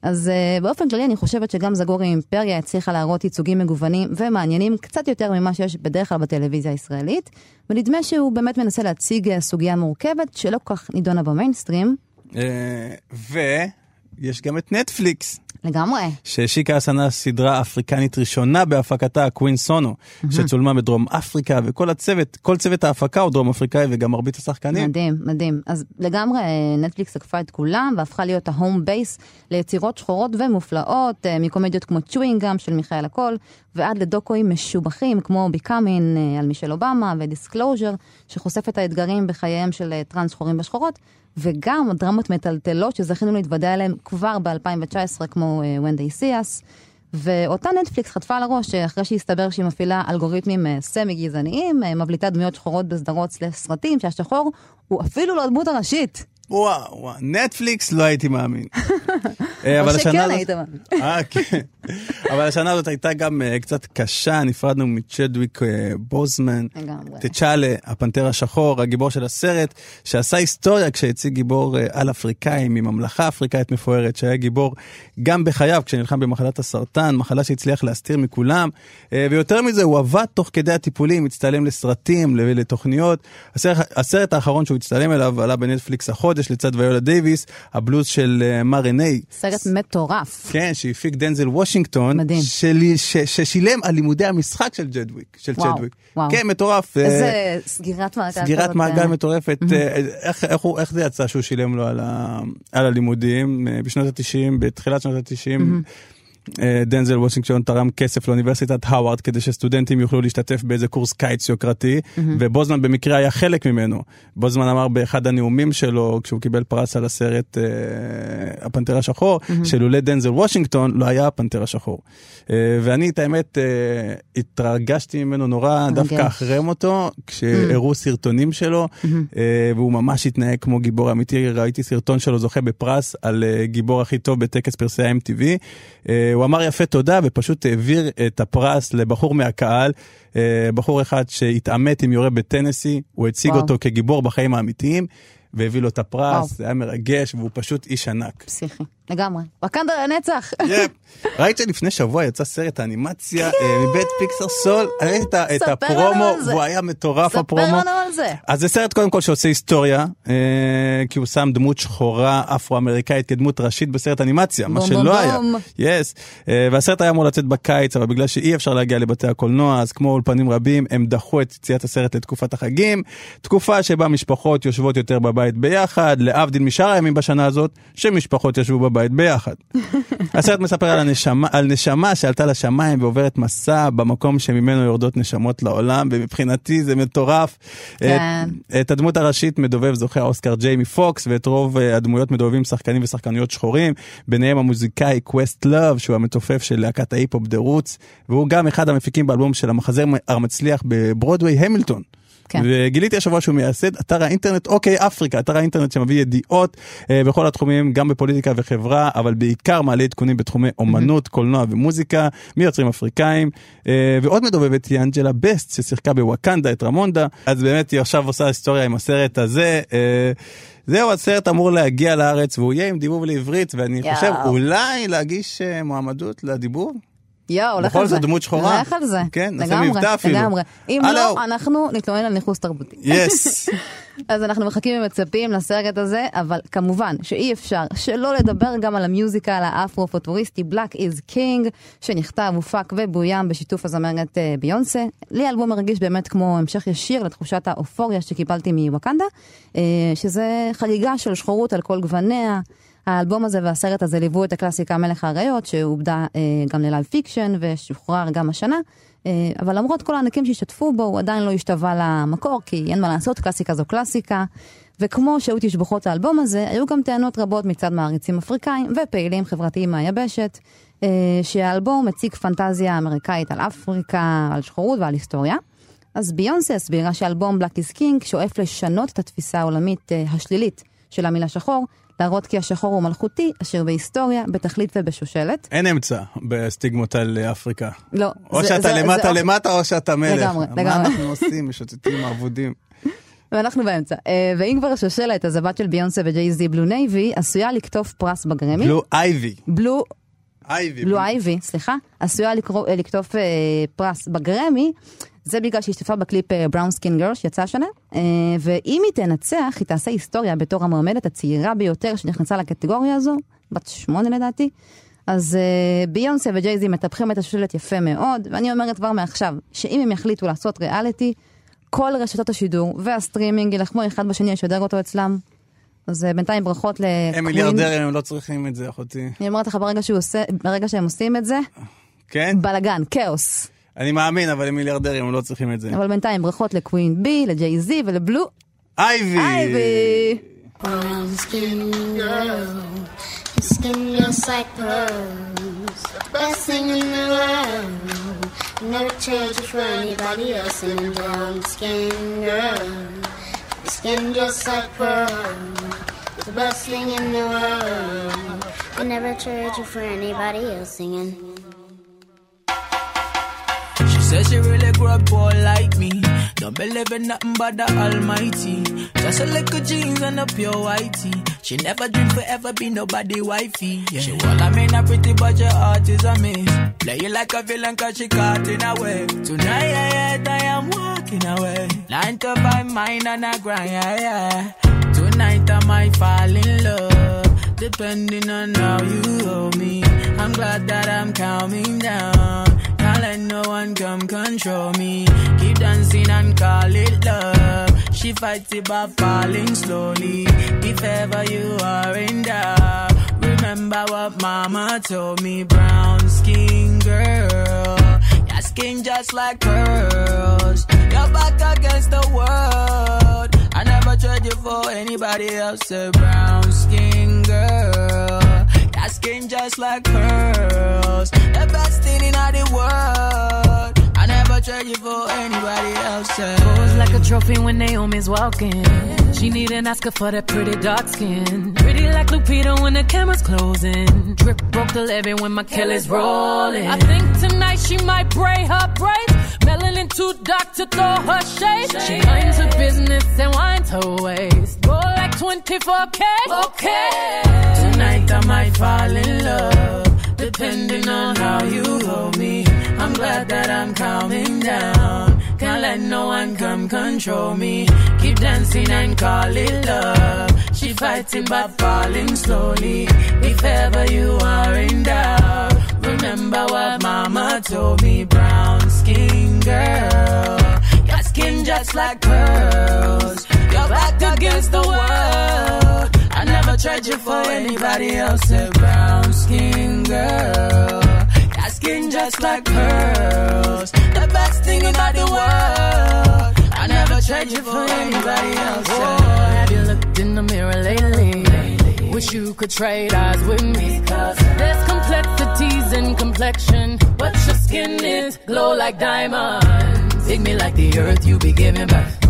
אז uh, באופן כללי אני חושבת שגם זגורי אימפריה הצליחה להראות ייצוגים מגוונים ומעניינים קצת יותר ממה שיש בדרך כלל בטלוויזיה הישראלית, ונדמה שהוא באמת מנסה להציג אה, סוגיה מורכבת שלא כל כך נידונה במיינסטרים. אה, ויש גם את נטפליקס. לגמרי. שהשיקה השנה סדרה אפריקנית ראשונה בהפקתה, Queen Sono, שצולמה בדרום אפריקה, וכל הצוות, כל צוות ההפקה הוא דרום אפריקאי וגם מרבית השחקנים. מדהים, מדהים. אז לגמרי אה, נטפליקס עקפה את כולם והפכה להיות ה home base ליצירות שחורות ומופלאות, אה, מקומדיות כמו Chewing Gum של מיכאלה קול, ועד לדוקואים משובחים כמו Becoming אה, על מישל אובמה ו Disclosure, שחושף את האתגרים בחייהם של טרנס שחורים ושחורות, וגם דרמות מטלטלות שזכינו להתוודע עליהן כבר ב-2019 כמו אה, When They See Us. ואותה נטפליקס חטפה על הראש אה, אחרי שהסתבר שהיא מפעילה אלגוריתמים אה, סמי גזעניים, מבליטה דמויות שחורות בסדרות סלש סרטים, שהשחור הוא אפילו לא הדמות הראשית. וואו, וואו, נטפליקס לא הייתי מאמין. אה, אבל או השנה שכן הזאת- היית מאמין. אה, כן. אבל השנה הזאת הייתה גם אה, קצת קשה, נפרדנו מצ'דוויק אה, בוזמן. לגמרי. ט'צ'אלה, הפנתר השחור, הגיבור של הסרט, שעשה היסטוריה כשהציג גיבור אה, על אפריקאי מממלכה אפריקאית מפוארת, שהיה גיבור גם בחייו כשנלחם במחלת הסרטן, מחלה שהצליח להסתיר מכולם, אה, ויותר מזה, הוא עבד תוך כדי הטיפולים, הצטלם לסרטים, לתוכניות. הסרט, הסרט האחרון שהוא הצטלם אליו עלה בנטפליקס החודש לצד ויולה דייוויס, הבלוז של אה, מא רייני. סרט מטורף. כן, שהפיק דנזל וושינגטון, מדהים. שלי, ש, ששילם על לימודי המשחק של צ'דוויק, של וואו, צ'דוויק. וואו. כן, מטורף. אה, איזה סגירת מעגל. סגירת כזאת, מעגל אה, מטורפת. אה, איך, איך, הוא, איך זה יצא שהוא שילם לו על, ה, על הלימודים אה, בשנות ה-90, בתחילת שנות ה-90? דנזל וושינגטון תרם כסף לאוניברסיטת האווארד כדי שסטודנטים יוכלו להשתתף באיזה קורס קיץ יוקרתי, ובוזמן במקרה היה חלק ממנו. בוזמן אמר באחד הנאומים שלו, כשהוא קיבל פרס על הסרט אה, הפנתר השחור, שלולא דנזל וושינגטון לא היה הפנתר השחור. אה, ואני, את האמת, אה, התרגשתי ממנו נורא, דווקא. אחרי מותו, כשהראו סרטונים שלו, אה, והוא ממש התנהג כמו גיבור אמיתי, ראיתי סרטון שלו זוכה בפרס על אה, גיבור הכי טוב בטקס פרסי ה-MTV. אה, הוא אמר יפה תודה ופשוט העביר את הפרס לבחור מהקהל, אה, בחור אחד שהתעמת עם יורה בטנסי, הוא הציג וואו. אותו כגיבור בחיים האמיתיים. והביא לו את וואו. הפרס, זה היה מרגש והוא פשוט איש ענק. פסיכי, לגמרי. וואקנדה לנצח. ראית שלפני שבוע יצא סרט האנימציה אה, מבית פיקסר סול, ראית את ספר הפרומו. והוא היה מטורף ספר הפרומו. לנו על זה. אז זה סרט קודם כל שעושה היסטוריה, אה, כי הוא שם דמות שחורה אפרו-אמריקאית כדמות ראשית בסרט אנימציה, מה שלא היה. יס. אה, והסרט היה אמור לצאת בקיץ, אבל בגלל שאי אפשר להגיע לבתי הקולנוע, אז כמו אולפנים רבים, הם דחו את יציאת הסרט לתקופת החגים, תקופה שבה משפחות יושבות יותר בבית ביחד, להבדיל משאר הימים בשנה הזאת, שמשפחות ישבו בבית ביחד. הסרט מספר על, הנשמה, על נשמה שעלתה לשמיים ועוברת מסע במקום שממנו יורדות נשמות לעולם, ומבחינתי זה מטורף. כן. את, את הדמות הראשית מדובב זוכה האוסקר ג'יימי פוקס, ואת רוב אה, הדמויות מדובבים שחקנים ושחקניות שחורים, ביניהם המוזיקאי Questlove, שהוא המתופף של להקת ההיפ-הופ The Roots, והוא גם אחד המפיקים באלבום של המחזר המצליח בברודוויי המילטון. כן. וגיליתי השבוע שהוא מייסד אתר האינטרנט OkayAfrica, אתר האינטרנט שמביא ידיעות אה, בכל התחומים, גם בפוליטיקה וחברה, אבל בעיקר מעלה עדכונים בתחומי אומנות, קולנוע ומוזיקה, מיוצרים אפריקאים, אה, ועוד מדובבת היא אנג'לה בסט ששיחקה בוואקנדה את רמונדה, אז באמת היא עכשיו עושה היסטוריה עם הסרט הזה. אה, זהו, הסרט אמור להגיע לארץ והוא יהיה עם דיבוב לעברית, ואני יאו. חושב אולי להגיש אה, מועמדות לדיבוב. יואו, לך בכל על זה. זאת דמות שחורה. לך על זה. כן, נעשה מבטא אפילו. לגמרי. אם. לא, אנחנו נתלונן על ניכוס תרבותי. Yes. אז אנחנו מחכים ומצפים לסרט הזה, אבל כמובן שאי אפשר שלא לדבר גם על המיוזיקל האפרו-פוטוריסטי Black is King, שנכתב, הופק ובוים בשיתוף הזמרת אה, ביונסה. לי האלבום מרגיש באמת כמו המשך ישיר לתחושת האופוריה שקיבלתי מווקנדה, אה, שזה חגיגה של שחורות על כל גווניה. האלבום הזה והסרט הזה ליוו את הקלאסיקה מלך האריות, שעובדה אה, גם ל live action ושוחרר גם השנה. אה, אבל למרות כל הענקים שהשתתפו בו, הוא עדיין לא השתווה למקור, כי אין מה לעשות, קלאסיקה זו קלאסיקה. וכמו שהיו תשבחות האלבום הזה, היו גם טענות רבות מצד מעריצים אפריקאים ופעילים חברתיים מהיבשת, אה, שהאלבום מציג פנטזיה אמריקאית על אפריקה, על שחורות ועל היסטוריה. אז ביונסה הסבירה שאלבום Black is King שואף לשנות את התפיסה העולמית אה, השלילית של המילה שחור, להראות כי השחור הוא מלכותי, אשר בהיסטוריה, בתכלית ובשושלת. אין אמצע בסטיגמות על אפריקה. לא. או זה- שאתה זה- למטה זה- למטה או שאתה מלך. לגמרי, מה לגמרי. אנחנו עושים? משוטטים אבודים. ואנחנו באמצע. אה, ואם כבר שושלת, אז הבת של ביונסה וג'יי-זי בלו נייבי עשויה לקטוף פרס בגרמי. בלו אייבי. בלו, אייבי. בלו אייבי, סליחה, עשויה אה, לקטוף אה, פרס בגרמי. זה בגלל שהיא השתתפה בקליפ Brown Skin Girl שיצא השנה, אה, ואם היא תנצח, היא תעשה היסטוריה בתור המועמדת הצעירה ביותר שנכנסה לקטגוריה הזו, בת שמונה לדעתי. אז אה, ביונסה וג'ייזי מטפחים את השושלת יפה מאוד, ואני אומרת כבר מעכשיו, שאם הם יחליטו לעשות ריאליטי, כל רשתות השידור והסטרימינג ילחמו אחד בשני לשדר אותו אצלם. אז אה, בינתיים ברכות לקווין. הם מיליארדרים, הם לא צריכים את זה, אחותי. אני אומרת לך, ברגע, עושה, ברגע שהם עושים את זה, כן? בלאגן, כאוס. אני מאמין, אבל הם מיליארדרים, הם לא צריכים את זה. אבל בינתיים ברכות לקווין בי, לג'יי זי ולבלו אייבי! אייבי. Brown skin girl, your skin just like pearls. Best thing in the world. Never trade you for anybody else. And a brown skin girl, your skin just like pearls. The best thing in the world. I never trade you for anybody else singing. She says she really grew up poor like me. Don't believe in nothing but the Almighty. Just a little jeans and a pure whitey. She never dreamed forever be nobody wifey. Yeah. She well, I mean, a pretty, but your heart is a miss. Play you like a villain cause she caught in a way. Tonight, yeah, yeah, I am walking away. Nine to five, mine and a grind, yeah, yeah. Tonight I might fall in love, depending on how you hold me. I'm glad that I'm calming down. Let no one come control me. Keep dancing and call it love. She fights it by falling slowly. If ever you are in doubt, remember what mama told me. Brown skin girl, your skin just like pearls. Your back against the world. I never trade you for anybody else. A brown skin girl. Your skin just like pearls. The best thing in all the world. I never trade you for anybody else. Pose like a trophy when Naomi's walking. She need an Oscar for that pretty dark skin. Pretty like Lupita when the camera's closing. Drip broke the levee when my Kelly's rolling. I think tonight she might braid her braids. Melanin too dark to throw her shade. She minds her business and winds her waist. Go like 24K. Okay. Tonight I might fall in love, depending on how you hold me. I'm glad that I'm calming down. Can't let no one come control me. Keep dancing and call it love. She fighting but falling slowly. If ever you are in doubt, remember what mama told me. Brown skin girl, your skin just like pearls. Your back against the world. I never trade you for anybody else. A brown skin girl, that skin just like pearls. The best thing about the world. I never trade you for anybody else. Oh, have you looked in the mirror lately? Wish you could trade eyes with me. Cause there's complexities in complexion, but your skin is glow like diamonds. Dig me like the earth, you be giving birth.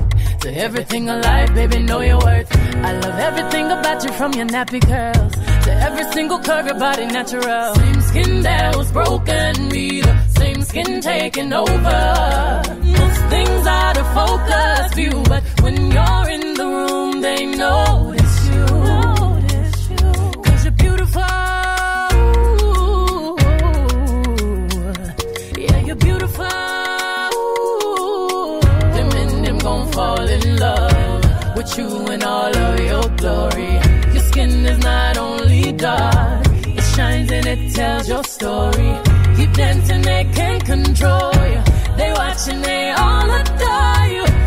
To everything alive, baby, know your worth. I love everything about you from your nappy curls to every single curve, your body natural. Same skin that was broken, be the same skin taking over. Most things out of focus view, but when you're in the room, they notice love you in all of your glory. Your skin is not only dark, it shines and it tells your story. Keep dancing, they can't control you. They watch and they all adore you.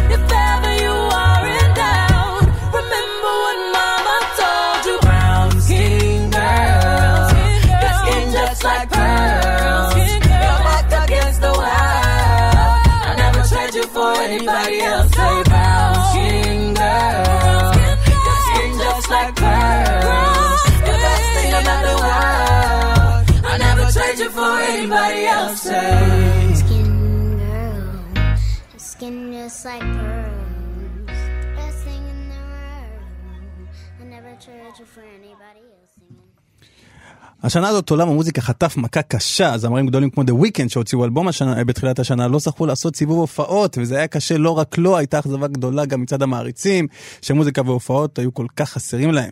Else. Say. Skin girl, your skin just like pearls. The best thing in the world. I never trade you for anybody else. Singing. השנה הזאת עולם המוזיקה חטף מכה קשה, זמרים גדולים כמו The Weeknd שהוציאו אלבום השנה, בתחילת השנה לא זכו לעשות סיבוב הופעות, וזה היה קשה לא רק לו, הייתה אכזבה גדולה גם מצד המעריצים, שמוזיקה והופעות היו כל כך חסרים להם.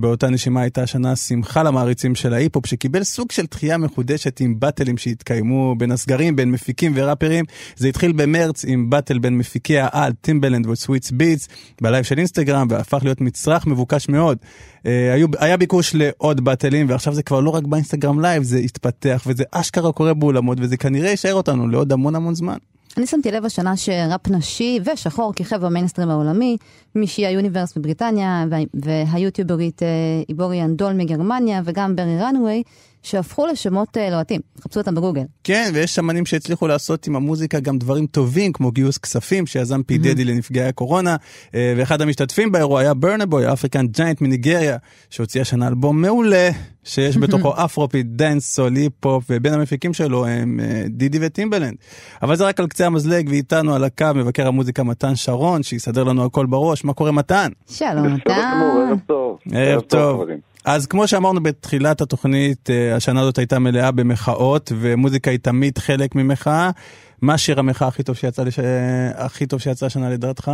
באותה נשימה הייתה השנה שמחה למעריצים של ההיפ-הופ שקיבל סוג של דחייה מחודשת עם באטלים שהתקיימו בין הסגרים, בין מפיקים וראפרים. זה התחיל במרץ עם battle בין מפיקי העל, טימבלנד וסוויז ביטס, ב live של אינסטגרם, והפך להיות מצרך מבוקש מאוד. אה, היו, היה ביקוש לעוד באטלים, ועכשיו זה כבר לא רק באינסטגרם live, זה התפתח, וזה אשכרה קורה באולמות, וזה כנראה יישאר איתנו לעוד המון המון זמן. אני שמתי לב השנה שראפ נשי ושחור כיכב במיינסטרים העולמי, מישהי היוניברס בבריטניה וה- והיוטיוברית אה, איבורי אנדול מגרמניה וגם ברי רנווי, שהפכו לשמות אה, לוהטים, חפשו אותם בגוגל. כן, ויש אמנים שהצליחו לעשות עם המוזיקה גם דברים טובים, כמו גיוס כספים שיזם פי דדי לנפגעי הקורונה, אה, ואחד המשתתפים באירוע היה ברנה בוי, ה African Giant מניגריה, שהוציא השנה אלבום מעולה, שיש בתוכו אפרוביט, dance, סול, היפ-הופ, ובין המפיקים שלו הם אה, דידי וטימבלנד. אבל זה רק על קצה המזלג, ואיתנו על הקו מבקר המוזיקה מתן שרון, שיסדר לנו הכל בראש. מה קורה מתן? שלום, גמור, ערב טוב. ערב טוב. אז כמו שאמרנו בתחילת התוכנית, אה, השנה הזאת הייתה מלאה במחאות, ומוזיקה היא תמיד חלק ממחאה. מה שיר המחאה הכי טוב שיצא, לש... הכי טוב שיצא השנה לדעתך?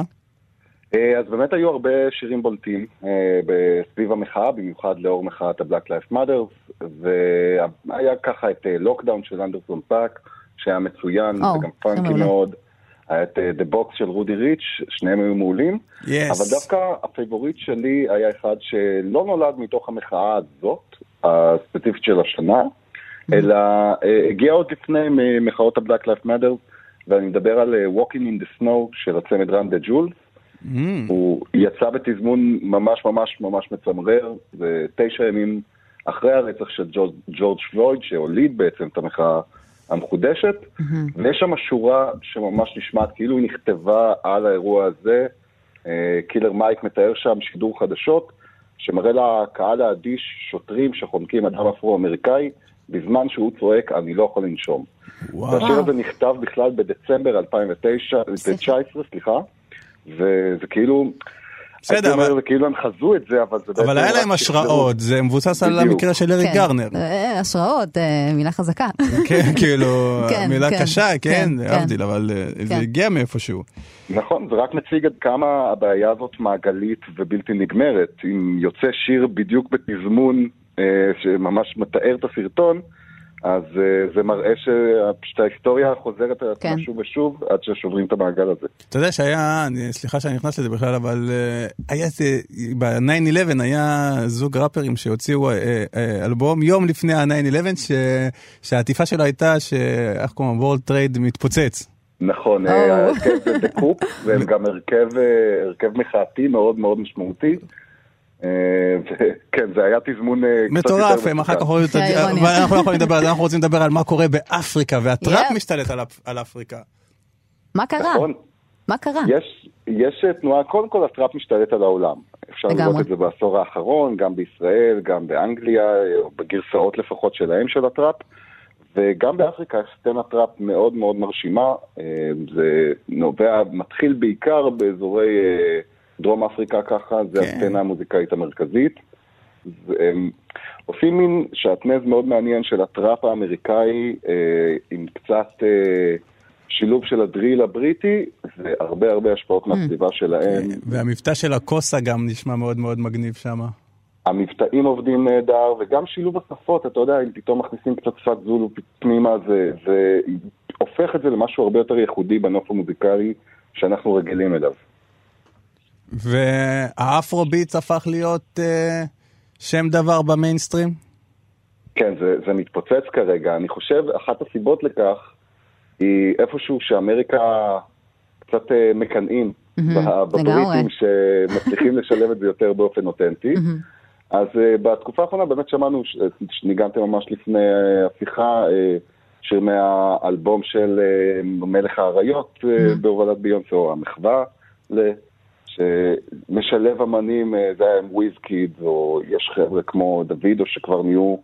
אה, אז באמת היו הרבה שירים בולטים אה, בסביב המחאה, במיוחד לאור מחאת ה-Black Lives Matter, והיה ככה את Lockdown של אנדרסון פאק, שהיה מצוין, או, וגם פאנקי. מאוד. היה את אה, The Box של רודי ריץ', שניהם היו מעולים. Yes. אבל דווקא ה favorite שלי היה אחד שלא נולד מתוך המחאה הזאת, הספציפית של השנה, אלא אה, הגיע עוד לפני מחאות ה-Black Matter, ואני מדבר על אה, Walking in the Snow של הצמד Run the Jewels. Mm. הוא יצא בתזמון ממש ממש ממש מצמרר, זה תשע ימים אחרי הרצח של ג'ורג' פלויד, שהוליד בעצם את המחאה המחודשת, ויש שם שורה שממש נשמעת כאילו היא נכתבה על האירוע הזה. אה, קילר מייק מתאר שם שידור חדשות, שמראה לקהל האדיש שוטרים שחונקים אדם אפרו-אמריקאי, בזמן שהוא צועק, אני לא יכול לנשום. וואו. והשיר הזה נכתב בכלל בדצמבר 2009, 2019, סליחה, וזה כאילו, בסדר, הייתי אומר, אבל- זה כאילו הם חזו את זה, אבל זה בעצם... אבל היה להם. השראות, זה מבוסס על. המקרה של אריק כן. גרנר. אה, השראות, אה, מילה חזקה. כן, כאילו, כן, מילה כן, קשה, כן. להבדיל, אבל אה, זה. הגיע מאיפשהו. נכון, זה רק מציג עד כמה הבעיה הזאת מעגלית ובלתי נגמרת. אם יוצא שיר בדיוק בתזמון שממש מתאר את הסרטון, אז אה, זה מראה שפשוט ההיסטוריה חוזרת על עצמה כן. שוב ושוב עד ששוברים את המעגל הזה. אתה יודע שהיה, אני- סליחה שאני נכנס לזה בכלל, אבל אה, היה איזה, ב-9-11 היה זוג ראפרים שהוציאו אה, אה, אלבום יום לפני ה-9-11, ש- שהעטיפה שלו הייתה שאיך קוראים, World Trade מתפוצץ. נכון. אה, ההרכב The Coup, והם גם הרכב, אה, הרכב מחאתי מאוד מאוד משמעותי. אה, כן, זה היה תזמון אה, קצת מטורף, הם אחר כך. אבל אנחנו לא יכולים לדבר על זה, אנחנו רוצים לדבר על מה קורה באפריקה, והטראפ. משתלט על אפ- על אפריקה. מה קרה? נכון. מה קרה? יש, יש אה, תנועה, קודם כל הטראפ משתלט על העולם. אפשר לגמרי. לראות את זה בעשור האחרון, גם בישראל, גם באנגליה, או בגרסאות לפחות שלהם של הטראפ. וגם באפריקה יש סצנת טראפ מאוד מאוד מרשימה. זה נובע, מתחיל בעיקר באזורי דרום אפריקה ככה, זה כן. הסצנה המוזיקאית המרכזית. והם עושים מין שעטנז מאוד מעניין של הטראפ האמריקאי אה, עם קצת אה, שילוב של הדריל הבריטי והרבה הרבה השפעות מהסביבה שלהם. והמבטא של הקוסה גם נשמע מאוד מאוד מגניב שם. המבטאים עובדים נהדר וגם שילוב השפות, אתה יודע, אם פתאום מכניסים קצת שפת זולו פנימה, זה, זה הופך את זה למשהו הרבה יותר ייחודי בנוף המוזיקלי שאנחנו רגילים אליו. והאפרוביטס הפך להיות אה, שם דבר במיינסטרים? כן, זה, זה מתפוצץ כרגע. אני חושב, אחת הסיבות לכך היא איפשהו שאמריקה קצת אה, מקנאים ב- בבריטים. שמצליחים לשלב את זה יותר באופן אותנטי. אז אה, בתקופה האחרונה באמת שמענו, שניגנתם ממש לפני השיחה, אה, שיר מהאלבום של אה, מלך האריות אה, בהובלת ביונסה, או המחווה, ל- שמשלב אמנים, אה, זה היה עם וויז קיד, או יש חבר'ה כמו דוידו שכבר נהיו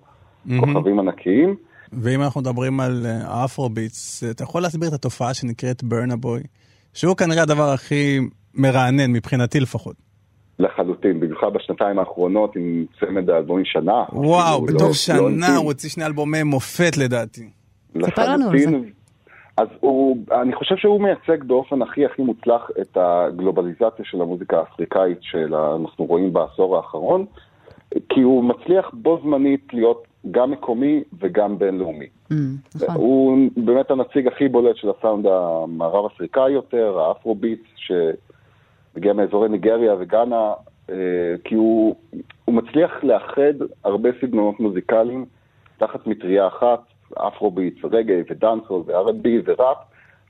כוכבים ענקיים. ואם אנחנו מדברים על אה, האפרוביטס, אתה יכול להסביר את התופעה שנקראת ברנה בוי, שהוא כנראה הדבר הכי מרענן, מבחינתי לפחות. לחלוטין, במיוחד בשנתיים האחרונות עם צמד האלבומים שנה. וואו, אפילו, בתוך לא- לא שנה אינטימי. הוא הוציא שני אלבומי מופת לדעתי. ספר לנו על זה. אז הוא, אני חושב שהוא מייצג באופן הכי הכי מוצלח את הגלובליזציה של המוזיקה האפריקאית שאנחנו רואים בעשור האחרון, כי הוא מצליח בו זמנית להיות גם מקומי וגם בינלאומי. ממ, נכון. הוא באמת הנציג הכי בולט של הסאונד המערב אפריקאי יותר, האפרוביט, שמגיע מאזורי ניגריה וגאנה, אה, כי הוא, הוא מצליח לאחד הרבה סגנונות מוזיקליים תחת מטריה אחת, אפרוביט, רגאיי ודאנסהול ו-R&B וראפ,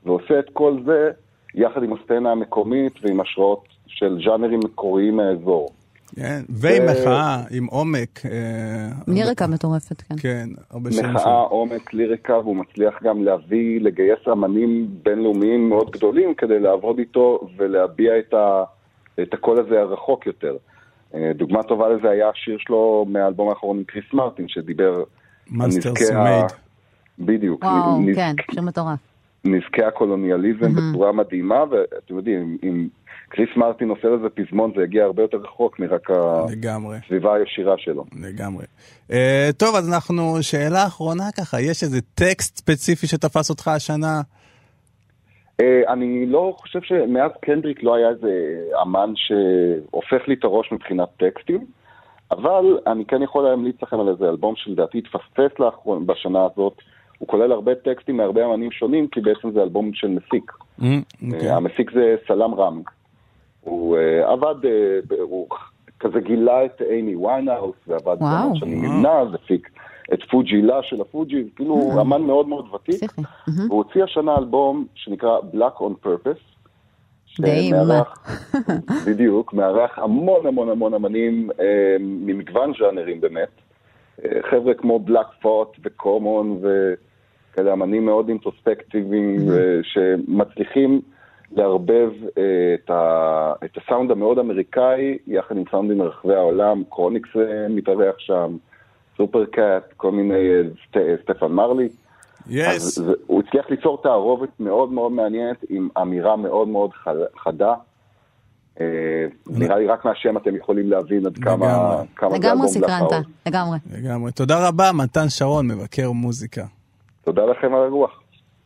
ועושה את כל זה יחד עם הסצנה המקומית ועם השראות של ז'אנרים מקוריים מהאזור. כן, ועם ו- מחאה, עם עומק. אה, ליריקה מטורפת, כן. כן, הרבה שירים מחאה. עומק, ליריקה, והוא מצליח גם להביא, לגייס אמנים בינלאומיים מאוד גדולים כדי לעבוד איתו ולהביע את, ה, את הקול הזה הרחוק יותר. אה, דוגמה טובה לזה היה השיר שלו מהאלבום האחרון עם קריס מרטין, שדיבר על Monsters בדיוק, וואו, נז- כן, שיר מטורף. נזקי הקולוניאליזם בצורה מדהימה, ואתם יודעים, אם- קריס מרטין עושה לזה פזמון, זה יגיע הרבה יותר רחוק מרק לגמרי, הסביבה הישירה שלו. לגמרי. אה, טוב, אז אנחנו, שאלה אחרונה ככה, יש איזה טקסט ספציפי שתפס אותך השנה? אה, אני לא חושב שמאז קנדריק לא היה איזה אמן שהופך לי את הראש מבחינת טקסטים, אבל אני כן יכול להמליץ לכם על איזה אלבום שלדעתי התפספס לאחרונה בשנה הזאת. הוא כולל הרבה טקסטים מהרבה אמנים שונים, כי בעצם זה אלבום של מפיק. אה, אה, אוקיי. המפיק זה סלאם רם. הוא אה, עבד, אה, הוא כזה גילה את אימי ויינהאוס, ועבד. כמה שנים עם נאז, הפיק את פוג'ילה של הפוג'יז, כאילו הוא אמן מאוד מאוד ותיק. פסיכי. הוא הוציא השנה אלבום שנקרא Black on Purpose. די, בדיוק, מארח המון המון המון אמנים אה, ממגוון ז'אנרים באמת. אה, חבר'ה כמו בלאק ת'וט וקומון וכאלה אמנים מאוד אינטרוספקטיביים אה, שמצליחים לערבב אה, את, ה, את הסאונד המאוד אמריקאי יחד עם סאונדים מרחבי העולם, קרוניקס אה, מתארח שם, סופר קאט, כל מיני, סט, סטפן מרלי. אז yes. זה, הוא הצליח ליצור תערובת מאוד מאוד מעניינת עם אמירה מאוד מאוד חד- חדה. אה, נראה לי רק מהשם אתם יכולים להבין עד כמה לגמרי. סקרנת. לגמרי. לגמרי. תודה רבה, מתן שרון, מבקר מוזיקה. תודה לכם על הרוח.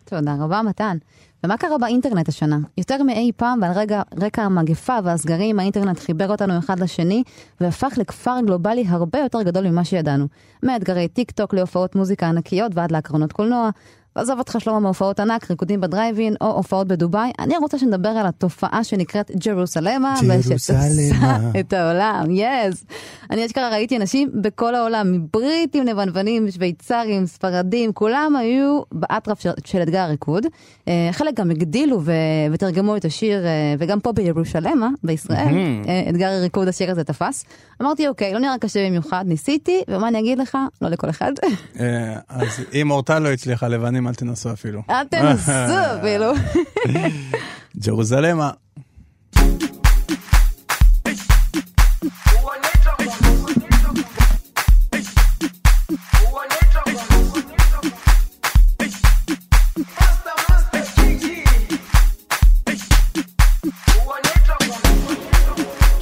תודה רבה, מתן. ומה קרה באינטרנט השנה? יותר מאי פעם ועל רגע, רקע המגפה והסגרים, האינטרנט חיבר אותנו אחד לשני והפך לכפר גלובלי הרבה יותר גדול ממה שידענו. מאתגרי טיק טוק להופעות מוזיקה ענקיות ועד להקרנות קולנוע. עזוב אותך שלמה מהופעות ענק, ריקודים בדרייבין או הופעות בדובאי, אני רוצה שנדבר על התופעה שנקראת ג'רוסלמה. ושתפסה את העולם, yes. אני אשכרה ראיתי אנשים בכל העולם, מבריטים, לבנוונים, שוויצרים, ספרדים, כולם היו באטרף של, של אתגר הריקוד. אה, חלק גם הגדילו ו, ותרגמו את השיר, אה, וגם פה בירושלמה, בישראל. אה, אתגר הריקוד, השיר הזה תפס. אמרתי, אוקיי, לא נראה קשה במיוחד, ניסיתי, ומה אני אגיד לך? לא לכל אחד. אז אם אורטל לא הצליחה, לבנים אל תנסו אפילו. אל תנסו אפילו. ג'רוזלמה.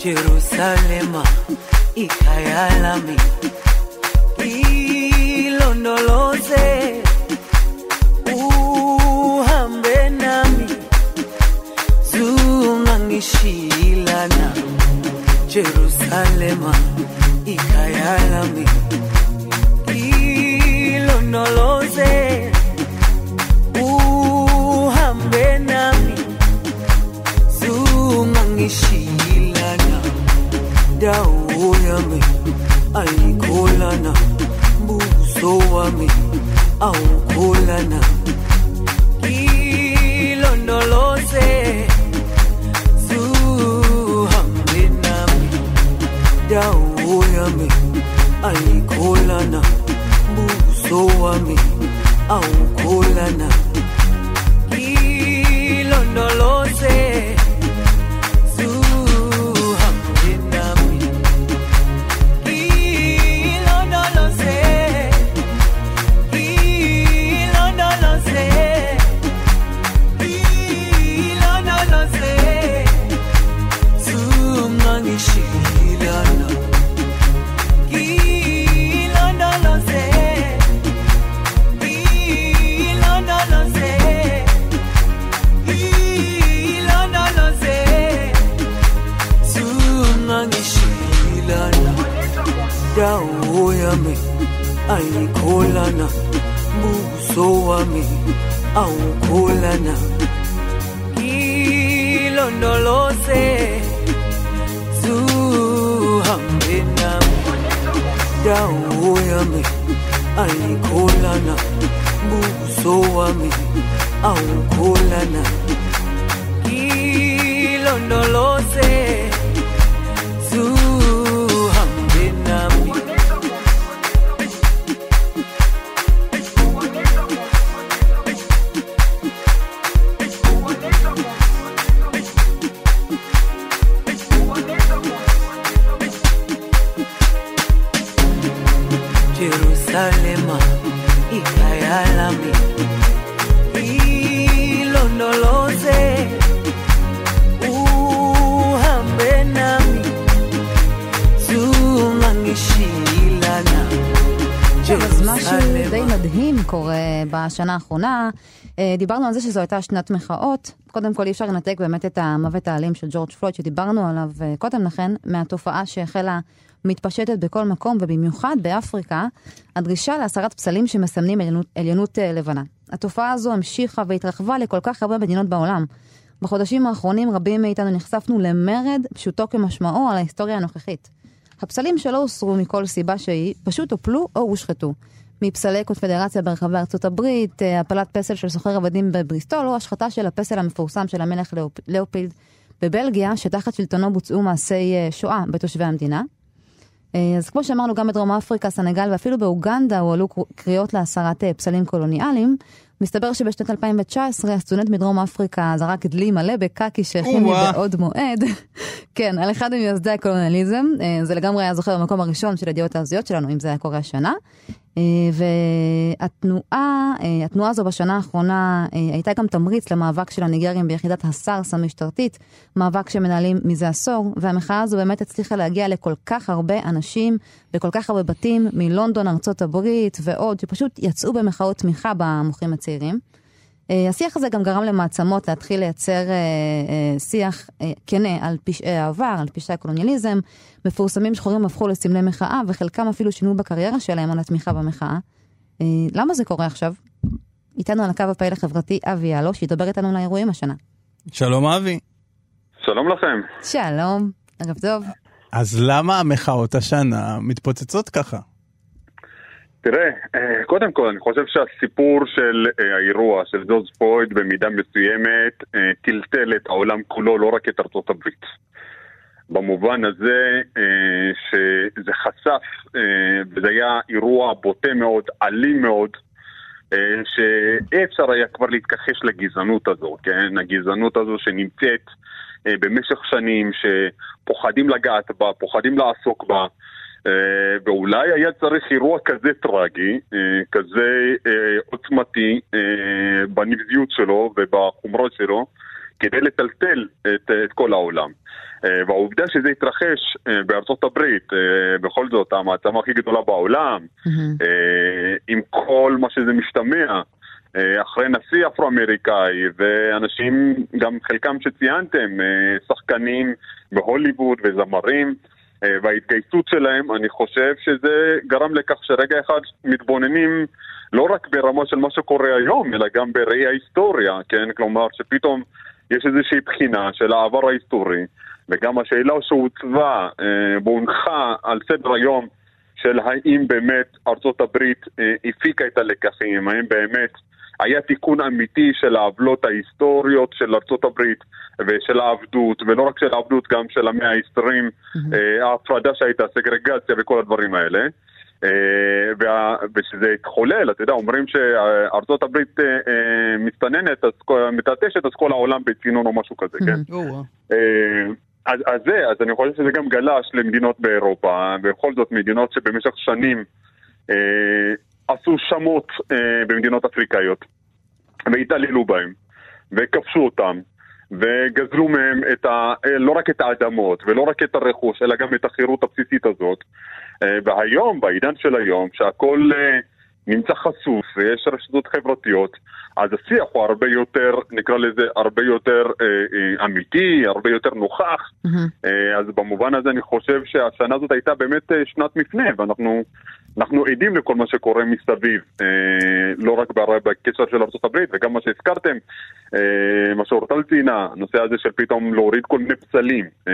Jerusalema ikhaya lami ilondoloze zungangishilana Jerusalema ikhaya lami ilondoloze uhambe nami zungangishilana dawo yami ayikholana buso wami awukholana. Ilondoloze awukholwa na buso wami awukholwa ilondolo ayikholana buso wami awukholana. Ilondoloze zuhambe nami. Dawo yami ayikholana buso wami awukholana. Ilondoloze די מדהים קורה בשנה האחרונה. אה, דיברנו על זה שזו הייתה שנת מחאות. קודם כל אי אפשר לנתק באמת את המוות האלים של ג'ורג' פלויד שדיברנו עליו אה, קודם לכן, מהתופעה שהחלה מתפשטת בכל מקום, ובמיוחד באפריקה, הדרישה להסרת פסלים שמסמנים עליונות, עליונות אה, לבנה. התופעה הזו המשיכה והתרחבה לכל כך הרבה מדינות בעולם. בחודשים האחרונים רבים מאיתנו נחשפנו למרד, פשוטו כמשמעו, על ההיסטוריה הנוכחית. הפסלים שלא הוסרו מכל סיבה שהיא, פשוט הופלו או הושחתו. מפסלי קונפדרציה ברחבי ארצות הברית, אה, הפלת פסל של סוחר עבדים בבריסטול, או השחתה של הפסל המפורסם של המלך לאופ... לאופילד בבלגיה, שתחת שלטונו בוצעו מעשי אה, שואה בתושבי המדינה. אה, אז כמו שאמרנו, גם בדרום אפריקה, סנגל ואפילו באוגנדה הועלו קריאות להסרת פסלים קולוניאליים. מסתבר שבשנת 2019 הסטודנט מדרום אפריקה זרק דלי מלא בקקי שהכין לי. בעוד מועד. כן, על אחד ממייסדי הקולוניאליזם. זה לגמרי היה זוכר במקום הראשון של ידיעות ההזויות שלנו, אם זה היה קורה השנה. אה, והתנועה, אה, התנועה הזו בשנה האחרונה אה, הייתה גם תמריץ למאבק של הניגרים ביחידת הסארס המשטרתית, מאבק שמנהלים מזה עשור, והמחאה הזו באמת הצליחה להגיע לכל כך הרבה אנשים, בכל כך הרבה בתים, מלונדון, ארצות הברית ועוד, שפשוט יצאו במחאות תמיכה במוחים הצעירים. אה, השיח הזה גם גרם למעצמות להתחיל לייצר אה, אה, שיח כנה על פשעי העבר, על פשעי הקולוניאליזם. מפורסמים שחורים הפכו לסמלי מחאה, וחלקם אפילו שינו בקריירה שלהם על התמיכה במחאה. אה, למה זה קורה עכשיו? איתנו על הקו הפעיל החברתי אבי יאלו, שידבר איתנו על האירועים השנה. שלום אבי. שלום לכם. שלום, ערב טוב. אז למה המחאות השנה מתפוצצות ככה? תראה, אה, קודם כל, אני חושב שהסיפור של אה, האירוע של ג'ורג' פרויד במידה מסוימת אה, טלטל את העולם כולו, לא רק את ארצות הברית. במובן הזה שזה חשף, וזה היה אירוע בוטה מאוד, אלים מאוד, שאי אפשר היה כבר להתכחש לגזענות הזו, כן? הגזענות הזו שנמצאת במשך שנים, שפוחדים לגעת בה, פוחדים לעסוק בה. אה, ואולי היה צריך אירוע כזה טרגי, אה, כזה אה, עוצמתי בנבזיות שלו ובחומרות שלו, כדי לטלטל את, את כל העולם. והעובדה שזה התרחש בארצות הברית, בכל זאת המעצמה הכי גדולה בעולם, אה, עם כל מה שזה משתמע, אחרי נשיא אפרו-אמריקאי ואנשים, גם חלקם שציינתם, שחקנים בהוליווד וזמרים, וההתגייסות שלהם, אני חושב שזה גרם לכך שרגע אחד מתבוננים לא רק ברמה של מה שקורה היום, אלא גם בראי ההיסטוריה, כן? כלומר, שפתאום יש איזושהי בחינה של העבר ההיסטורי, וגם השאלה שהוצבה אה, והונחה על סדר היום של האם באמת ארצות הברית אה, הפיקה את הלקחים, האם באמת היה תיקון אמיתי של העוולות ההיסטוריות של ארצות הברית ושל העבדות, ולא רק של העבדות, גם של המאה ה-20, אה, ההפרדה שהייתה, סגרגציה וכל הדברים האלה. אה, ושזה התחולל, אתה יודע, אומרים שארצות הברית אה, מסתננת, מתעטשת, אז כל העולם בצינון או משהו כזה, כן? אה, אז, אז זה, אז אני חושב שזה גם גלש למדינות באירופה, בכל זאת מדינות שבמשך שנים אה, עשו שמות אה, במדינות אפריקאיות, והתעללו בהם, וכבשו אותם, וגזלו מהם את ה, אה, לא רק את האדמות, ולא רק את הרכוש, אלא גם את החירות הבסיסית הזאת. אה, והיום, בעידן של היום, שהכל אה, נמצא חשוף ויש רשתות חברתיות, אז השיח הוא הרבה יותר, נקרא לזה, הרבה יותר אה, אה, אמיתי, הרבה יותר נוכח. אה, אז במובן הזה אני חושב שהשנה הזאת הייתה באמת אה, שנת מפנה, ואנחנו אנחנו עדים לכל מה שקורה מסביב, אה, לא רק בקשר של ארה"ב, וגם מה שהזכרתם, אה, מה שאורטל ציינה, הנושא הזה של פתאום להוריד כל מיני פסלים, אה,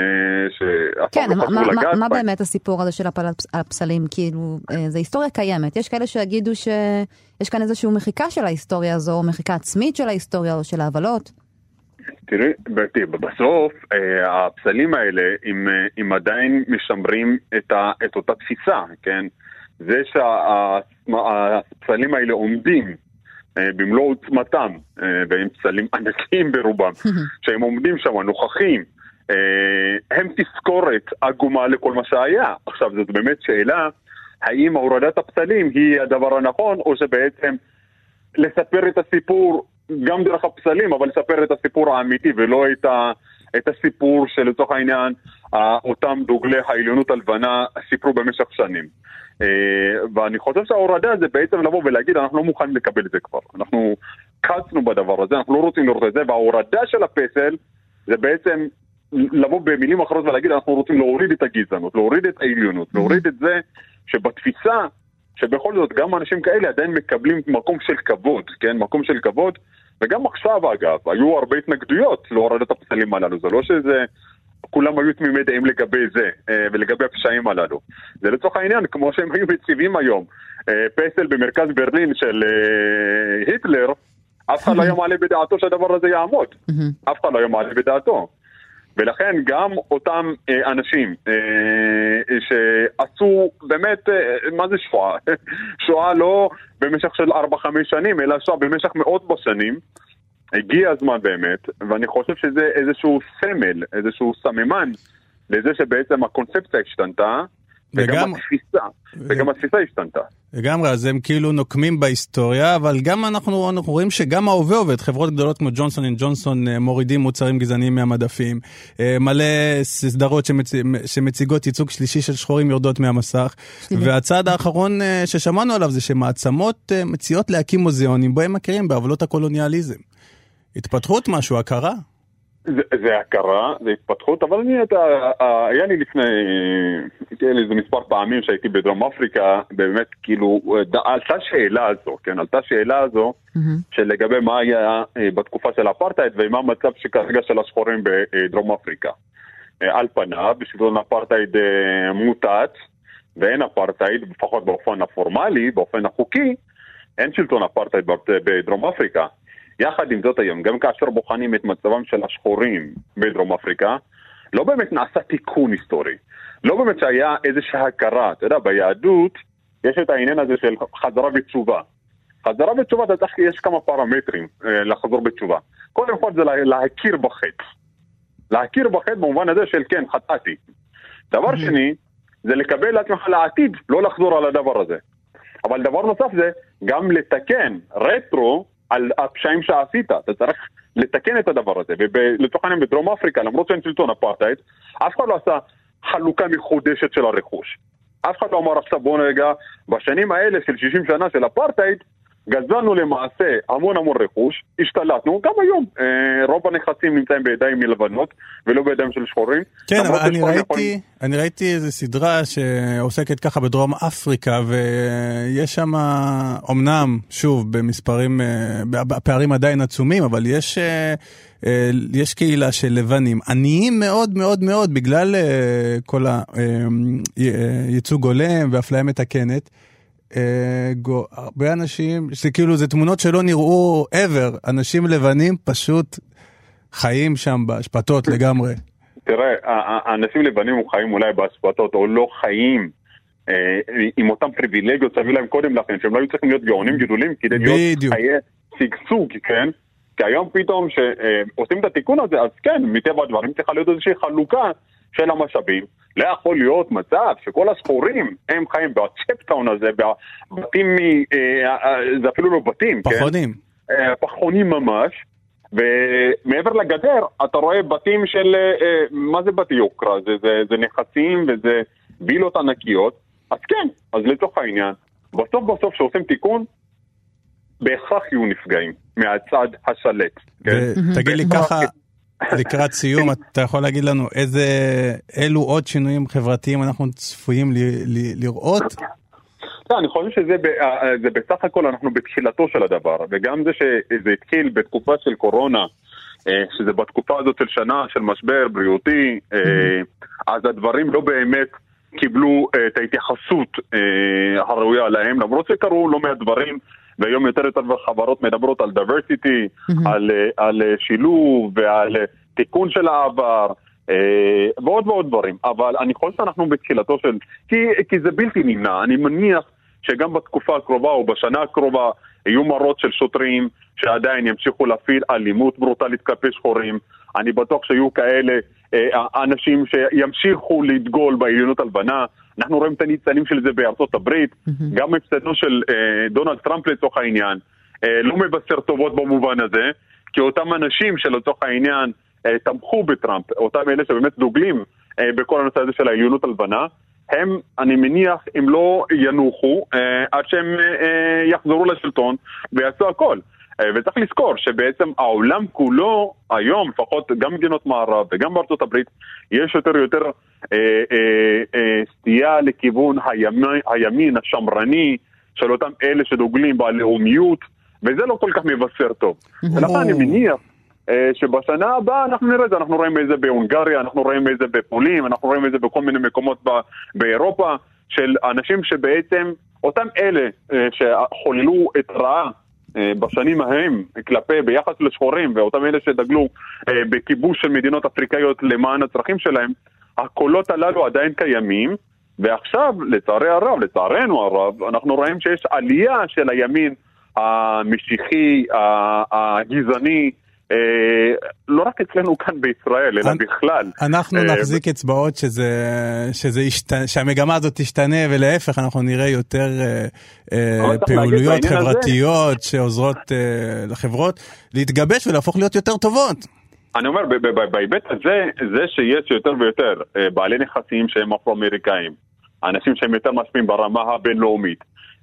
כן, מה- מה- מה- מה. באמת הסיפור הזה של הפל- הפסלים? כאילו, אה, זו היסטוריה קיימת. יש כאלה שיגידו שיש כאן איזושהי מחיקה של ההיסטוריה הזו, או מחיקה עצמית של ההיסטוריה, או של העוולות. תראי, בסוף אה, הפסלים האלה, אם, אה, אם עדיין משמרים את, ה, את אותה תפיסה, כן? זה שהפסלים האלה עומדים אה, במלוא עוצמתם, והם פסלים ענקיים ברובם, שהם עומדים שם, נוכחים, הם תזכורת עגומה לכל מה שהיה. עכשיו, זאת באמת שאלה, האם הורדת הפסלים היא הדבר הנכון, או שבעצם לספר את הסיפור גם דרך הפסלים, אבל לספר את הסיפור האמיתי ולא את, ה, את הסיפור שלצורך העניין אותם דוגלי העליונות הלבנה סיפרו במשך שנים. אה, ואני חושב שההורדה זה בעצם לבוא ולהגיד אנחנו לא מוכנים לקבל את זה כבר. אנחנו קצנו בדבר הזה, אנחנו לא רוצים לראות את זה, וההורדה של הפסל זה בעצם לבוא במילים אחרות ולהגיד אנחנו רוצים להוריד את הגזענות, להוריד את העליונות, להוריד את זה שבתפיסה שבכל זאת גם אנשים כאלה עדיין מקבלים מקום של כבוד, כן? מקום של כבוד, וגם עכשיו אגב, היו הרבה התנגדויות להורדת הפסלים הללו, זה לא שזה... כולם היו תמימי דעים לגבי זה אה, ולגבי הפשעים הללו. זה לצורך העניין, כמו שהם היו מציבים היום, אה, פסל במרכז ברלין של אה, היטלר, אף אחד לא היה מעלה בדעתו שהדבר הזה יעמוד. אף אחד לא היה מעלה בדעתו. ולכן גם אותם אה, אנשים אה, שעשו באמת, אה, מה זה שואה? שואה לא במשך של 4-5 שנים, אלא שואה במשך מאות בשנים. הגיע הזמן באמת, ואני חושב שזה איזשהו סמל, איזשהו סממן לזה שבעצם הקונספציה השתנתה, וגם וגם- התפיסה, וגם התפיסה השתנתה. לגמרי, אז הם כאילו נוקמים בהיסטוריה, אבל גם אנחנו, אנחנו רואים שגם ההווה עובד. חברות גדולות כמו ג'ונסון אנד ג'ונסון אה, מורידים מוצרים גזעניים מהמדפים. אה, מלא סדרות שמצ... שמציגות ייצוג שלילי של שחורים יורדות מהמסך. והצעד האחרון אה, ששמענו עליו זה שמעצמות מציעות להקים מוזיאונים בו הם מכירים בעוולות הקולוניאליזם. התפתחות משהו, הכרה. זה, זה הכרה, זה התפתחות, אבל אני, אתה, אה, היה לי לפני, היה לי איזה מספר פעמים שהייתי בדרום אפריקה, באמת, כאילו, ד- עלתה שאלה הזו, כן, עלתה שאלה הזו, של לגבי מה היה אה, בתקופה של האפרטהייד ומה המצב שכרגע של השחורים בדרום אפריקה. אה, על פניו, שלטון האפרטהייד אה, מוטט, ואין אפרטהייד, לפחות באופן הפורמלי, באופן החוקי, אין שלטון אפרטהייד בדרום אפריקה. יחד עם זאת היום, גם כאשר בוחנים את מצבם של השחורים בדרום אפריקה, לא באמת נעשה תיקון היסטורי. לא באמת שהיה איזושהי הכרה. אתה יודע, ביהדות יש את העניין הזה של חזרה בתשובה. חזרה בתשובה, אתה צריך, יש כמה פרמטרים אה, לחזור בתשובה. קודם כל זה לה, להכיר בחטא. להכיר בחטא במובן הזה של כן, חטאתי. דבר שני, זה לקבל לעצמך לעתיד, לא לחזור על הדבר הזה. אבל דבר נוסף זה גם לתקן רטרו על הפשעים שעשית. אתה צריך לתקן את הדבר הזה. ולצורך העניין בדרום אפריקה, למרות שאין שלטון אפרטהייד, אף אחד לא עשה חלוקה מחודשת של הרכוש. אף אחד לא אמר עכשיו בוא רגע, בשנים האלה של 60 שנה של אפרטהייד, גזלנו למעשה המון המון רכוש, השתלטנו, גם היום אה, רוב הנכסים נמצאים בידיים מלבנות ולא בידיים של שחורים. כן, אבל אני ראיתי, אני ראיתי איזו סדרה שעוסקת ככה בדרום אפריקה, ויש שם, אמנם, שוב, במספרים, אה, הפערים עדיין עצומים, אבל יש, אה, אה, יש קהילה של לבנים, עניים מאוד מאוד מאוד, בגלל אה, כל הייצוג הולם ואפליה מתקנת. אה, גו- הרבה אנשים, זה כאילו, זה תמונות שלא נראו ever, אנשים לבנים פשוט חיים שם באשפתות לגמרי. תראה, האנשים לבנים חיים אולי באספתות, או לא חיים אה, עם אותם פריבילגיות שהביאו להם קודם לכן, שהם לא היו צריכים להיות גאונים גדולים כדי להיות. חיי שגשוג, כן? כי היום פתאום שעושים את התיקון הזה, אז כן, מטבע הדברים צריכה להיות איזושהי חלוקה של המשאבים. לא יכול להיות מצב שכל השחורים הם חיים בצ'פטאון הזה, בבתים, מ- אה, אה, זה אפילו לא בתים, כן? פחונים. אה, פחונים ממש, ומעבר לגדר אתה רואה בתים של, אה, אה, מה זה בתי יוקרה? זה, זה, זה נכסים וזה וילות ענקיות, אז כן, אז לצורך העניין, בסוף בסוף כשעושים תיקון, בהכרח יהיו נפגעים מהצד השלט. כן? ותגיד לי ככה, לקראת סיום, אתה יכול להגיד לנו איזה, אילו עוד שינויים חברתיים אנחנו צפויים ל- ל- לראות? לא, אני חושב שזה ב- אה, זה בסך הכל אנחנו בתחילתו של הדבר, וגם זה שזה התחיל בתקופה של קורונה, אה, שזה בתקופה הזאת של שנה של משבר בריאותי, אה, אז הדברים לא באמת קיבלו אה, את ההתייחסות אה, הראויה להם, למרות שקרו לא מעט דברים, והיום יותר יותר חברות מדברות על diversity, על, אה, על אה, שילוב ועל אה, תיקון של העבר. ועוד ועוד דברים, אבל אני חושב שאנחנו בתחילתו של... כי, כי זה בלתי נמנע, אני מניח שגם בתקופה הקרובה או בשנה הקרובה יהיו מראות של שוטרים שעדיין ימשיכו להפעיל אלימות ברוטלית כלפי שחורים. אני בטוח שיהיו כאלה אנשים שימשיכו לדגול בעליונות הלבנה. אנחנו רואים את הניצנים של זה בארצות הברית, גם הפסדו של אה, דונלד טראמפ לצורך העניין, אה, לא מבשר טובות במובן הזה, כי אותם אנשים שלצורך העניין אה, תמכו בטראמפ, אותם אלה שבאמת דוגלים אה, בכל הנושא הזה של העליונות הלבנה, הם, אני מניח, הם לא ינוחו אה, עד שהם אה, אה, יחזרו לשלטון ויעשו הכל. אה, וצריך לזכור שבעצם העולם כולו, היום, לפחות גם מדינות מערב וגם בארצות הברית, יש יותר ויותר אה, אה, אה, סטייה לכיוון הימין, הימין השמרני של אותם אלה שדוגלים בלאומיות, וזה לא כל כך מבשר טוב. ולכן אני מניח אה, שבשנה הבאה אנחנו נראה את זה, אנחנו רואים את זה בהונגריה, אנחנו רואים את זה בפולין, אנחנו רואים את זה בכל מיני מקומות ב- באירופה, של אנשים שבעצם, אותם אלה אה, שחוללו את רעה בשנים ההם כלפי, ביחס לשחורים, ואותם אלה שדגלו אה, בכיבוש של מדינות אפריקאיות למען הצרכים שלהם, הקולות הללו עדיין קיימים, ועכשיו, לצערי הרב, לצערנו הרב, אנחנו רואים שיש עלייה של הימין המשיחי, הגזעני, אה, לא רק אצלנו כאן בישראל, אלא בכלל. אנחנו אה, נחזיק אצבעות שזה, שזה ישת, שהמגמה הזאת תשתנה, ולהפך, אנחנו נראה יותר אה, אה, פעילויות חברתיות שעוזרות אה, לחברות להתגבש ולהפוך להיות יותר טובות. אני אומר, בהיבט הזה, זה שיש יותר ויותר אה, בעלי נכסים שהם אפרו-אמריקאים, אנשים שהם יותר משפיעים ברמה הבינלאומית,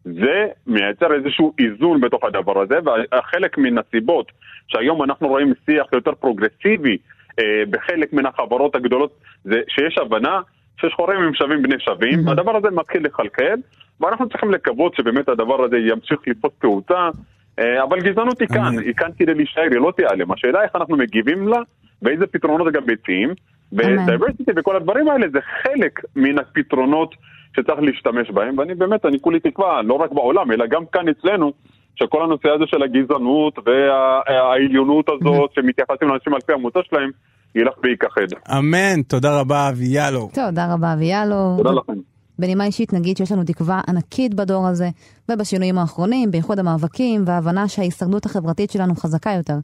זה מייצר איזשהו איזון בתוך הדבר הזה, וחלק מן הסיבות שהיום אנחנו רואים שיח יותר פרוגרסיבי אה, בחלק מן החברות הגדולות, זה שיש הבנה ששחורים הם שווים בני שווים, הדבר הזה מתחיל לחלחל, ואנחנו צריכים לקוות שבאמת הדבר הזה ימשיך לתפוס תאוצה, אה, אבל גזענות היא כאן, היא כאן כדי להישאר, היא לא תיעלם. השאלה איך אנחנו מגיבים לה, ואיזה פתרונות גם מציעים, ודייברסיטי וכל הדברים האלה זה חלק מן הפתרונות שצריך להשתמש בהם, ואני באמת, אני כולי תקווה, לא רק בעולם, אלא גם כאן אצלנו, שכל הנושא הזה של הגזענות והעליונות הזאת שמתייחסים לאנשים על פי המוצא שלהם, ילך וייכחד. אמן, תודה רבה אבי יאלו. תודה רבה, אביאלו. תודה לכם. בנימה אישית נגיד שיש לנו תקווה ענקית בדור הזה, ובשינויים האחרונים, בייחוד המאבקים, וההבנה שההישרדות החברתית שלנו חזקה יותר.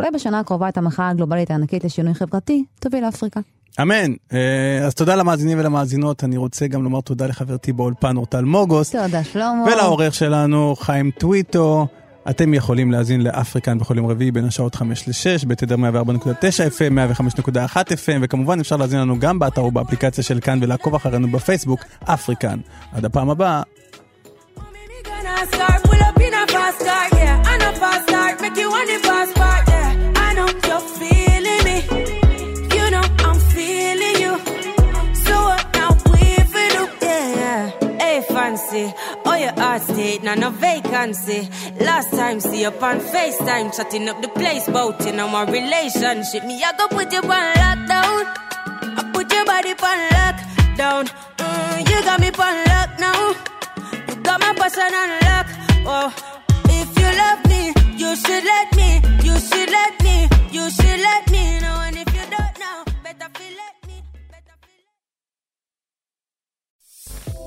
אולי בשנה הקרובה את המחאה הגלובלית הענקית לשינוי חברתי תוביל לאפריקה. אמן. אה, אז תודה למאזינים ולמאזינות. אני רוצה גם לומר תודה לחברתי באולפן אורטל מוגוס. תודה שלמה. ולעורך שלנו חיים טוויטו. אתם יכולים להאזין לאפריקן בכל יום רביעי בין השעות 5 ל-6 בתדר 104.9 FM, 105.1 FM, וכמובן אפשר להאזין לנו גם באתר ובאפליקציה של כאן ולעקוב אחרינו בפייסבוק, אפריקן. עד הפעם הבאה. Gonna start, pull up in a fast car, yeah. And a fast start, make you want the fast fancy. Oh, your heart state, now no vacancy. Last time, see up on FaceTime, chatting up the place, bout in my relationship. Me, I go put you on lockdown. I put your body on lockdown. Mm, you got me on lock now. You got my passion on lock. Oh, if you love me, you should let me. You should let me. You should let me know. And if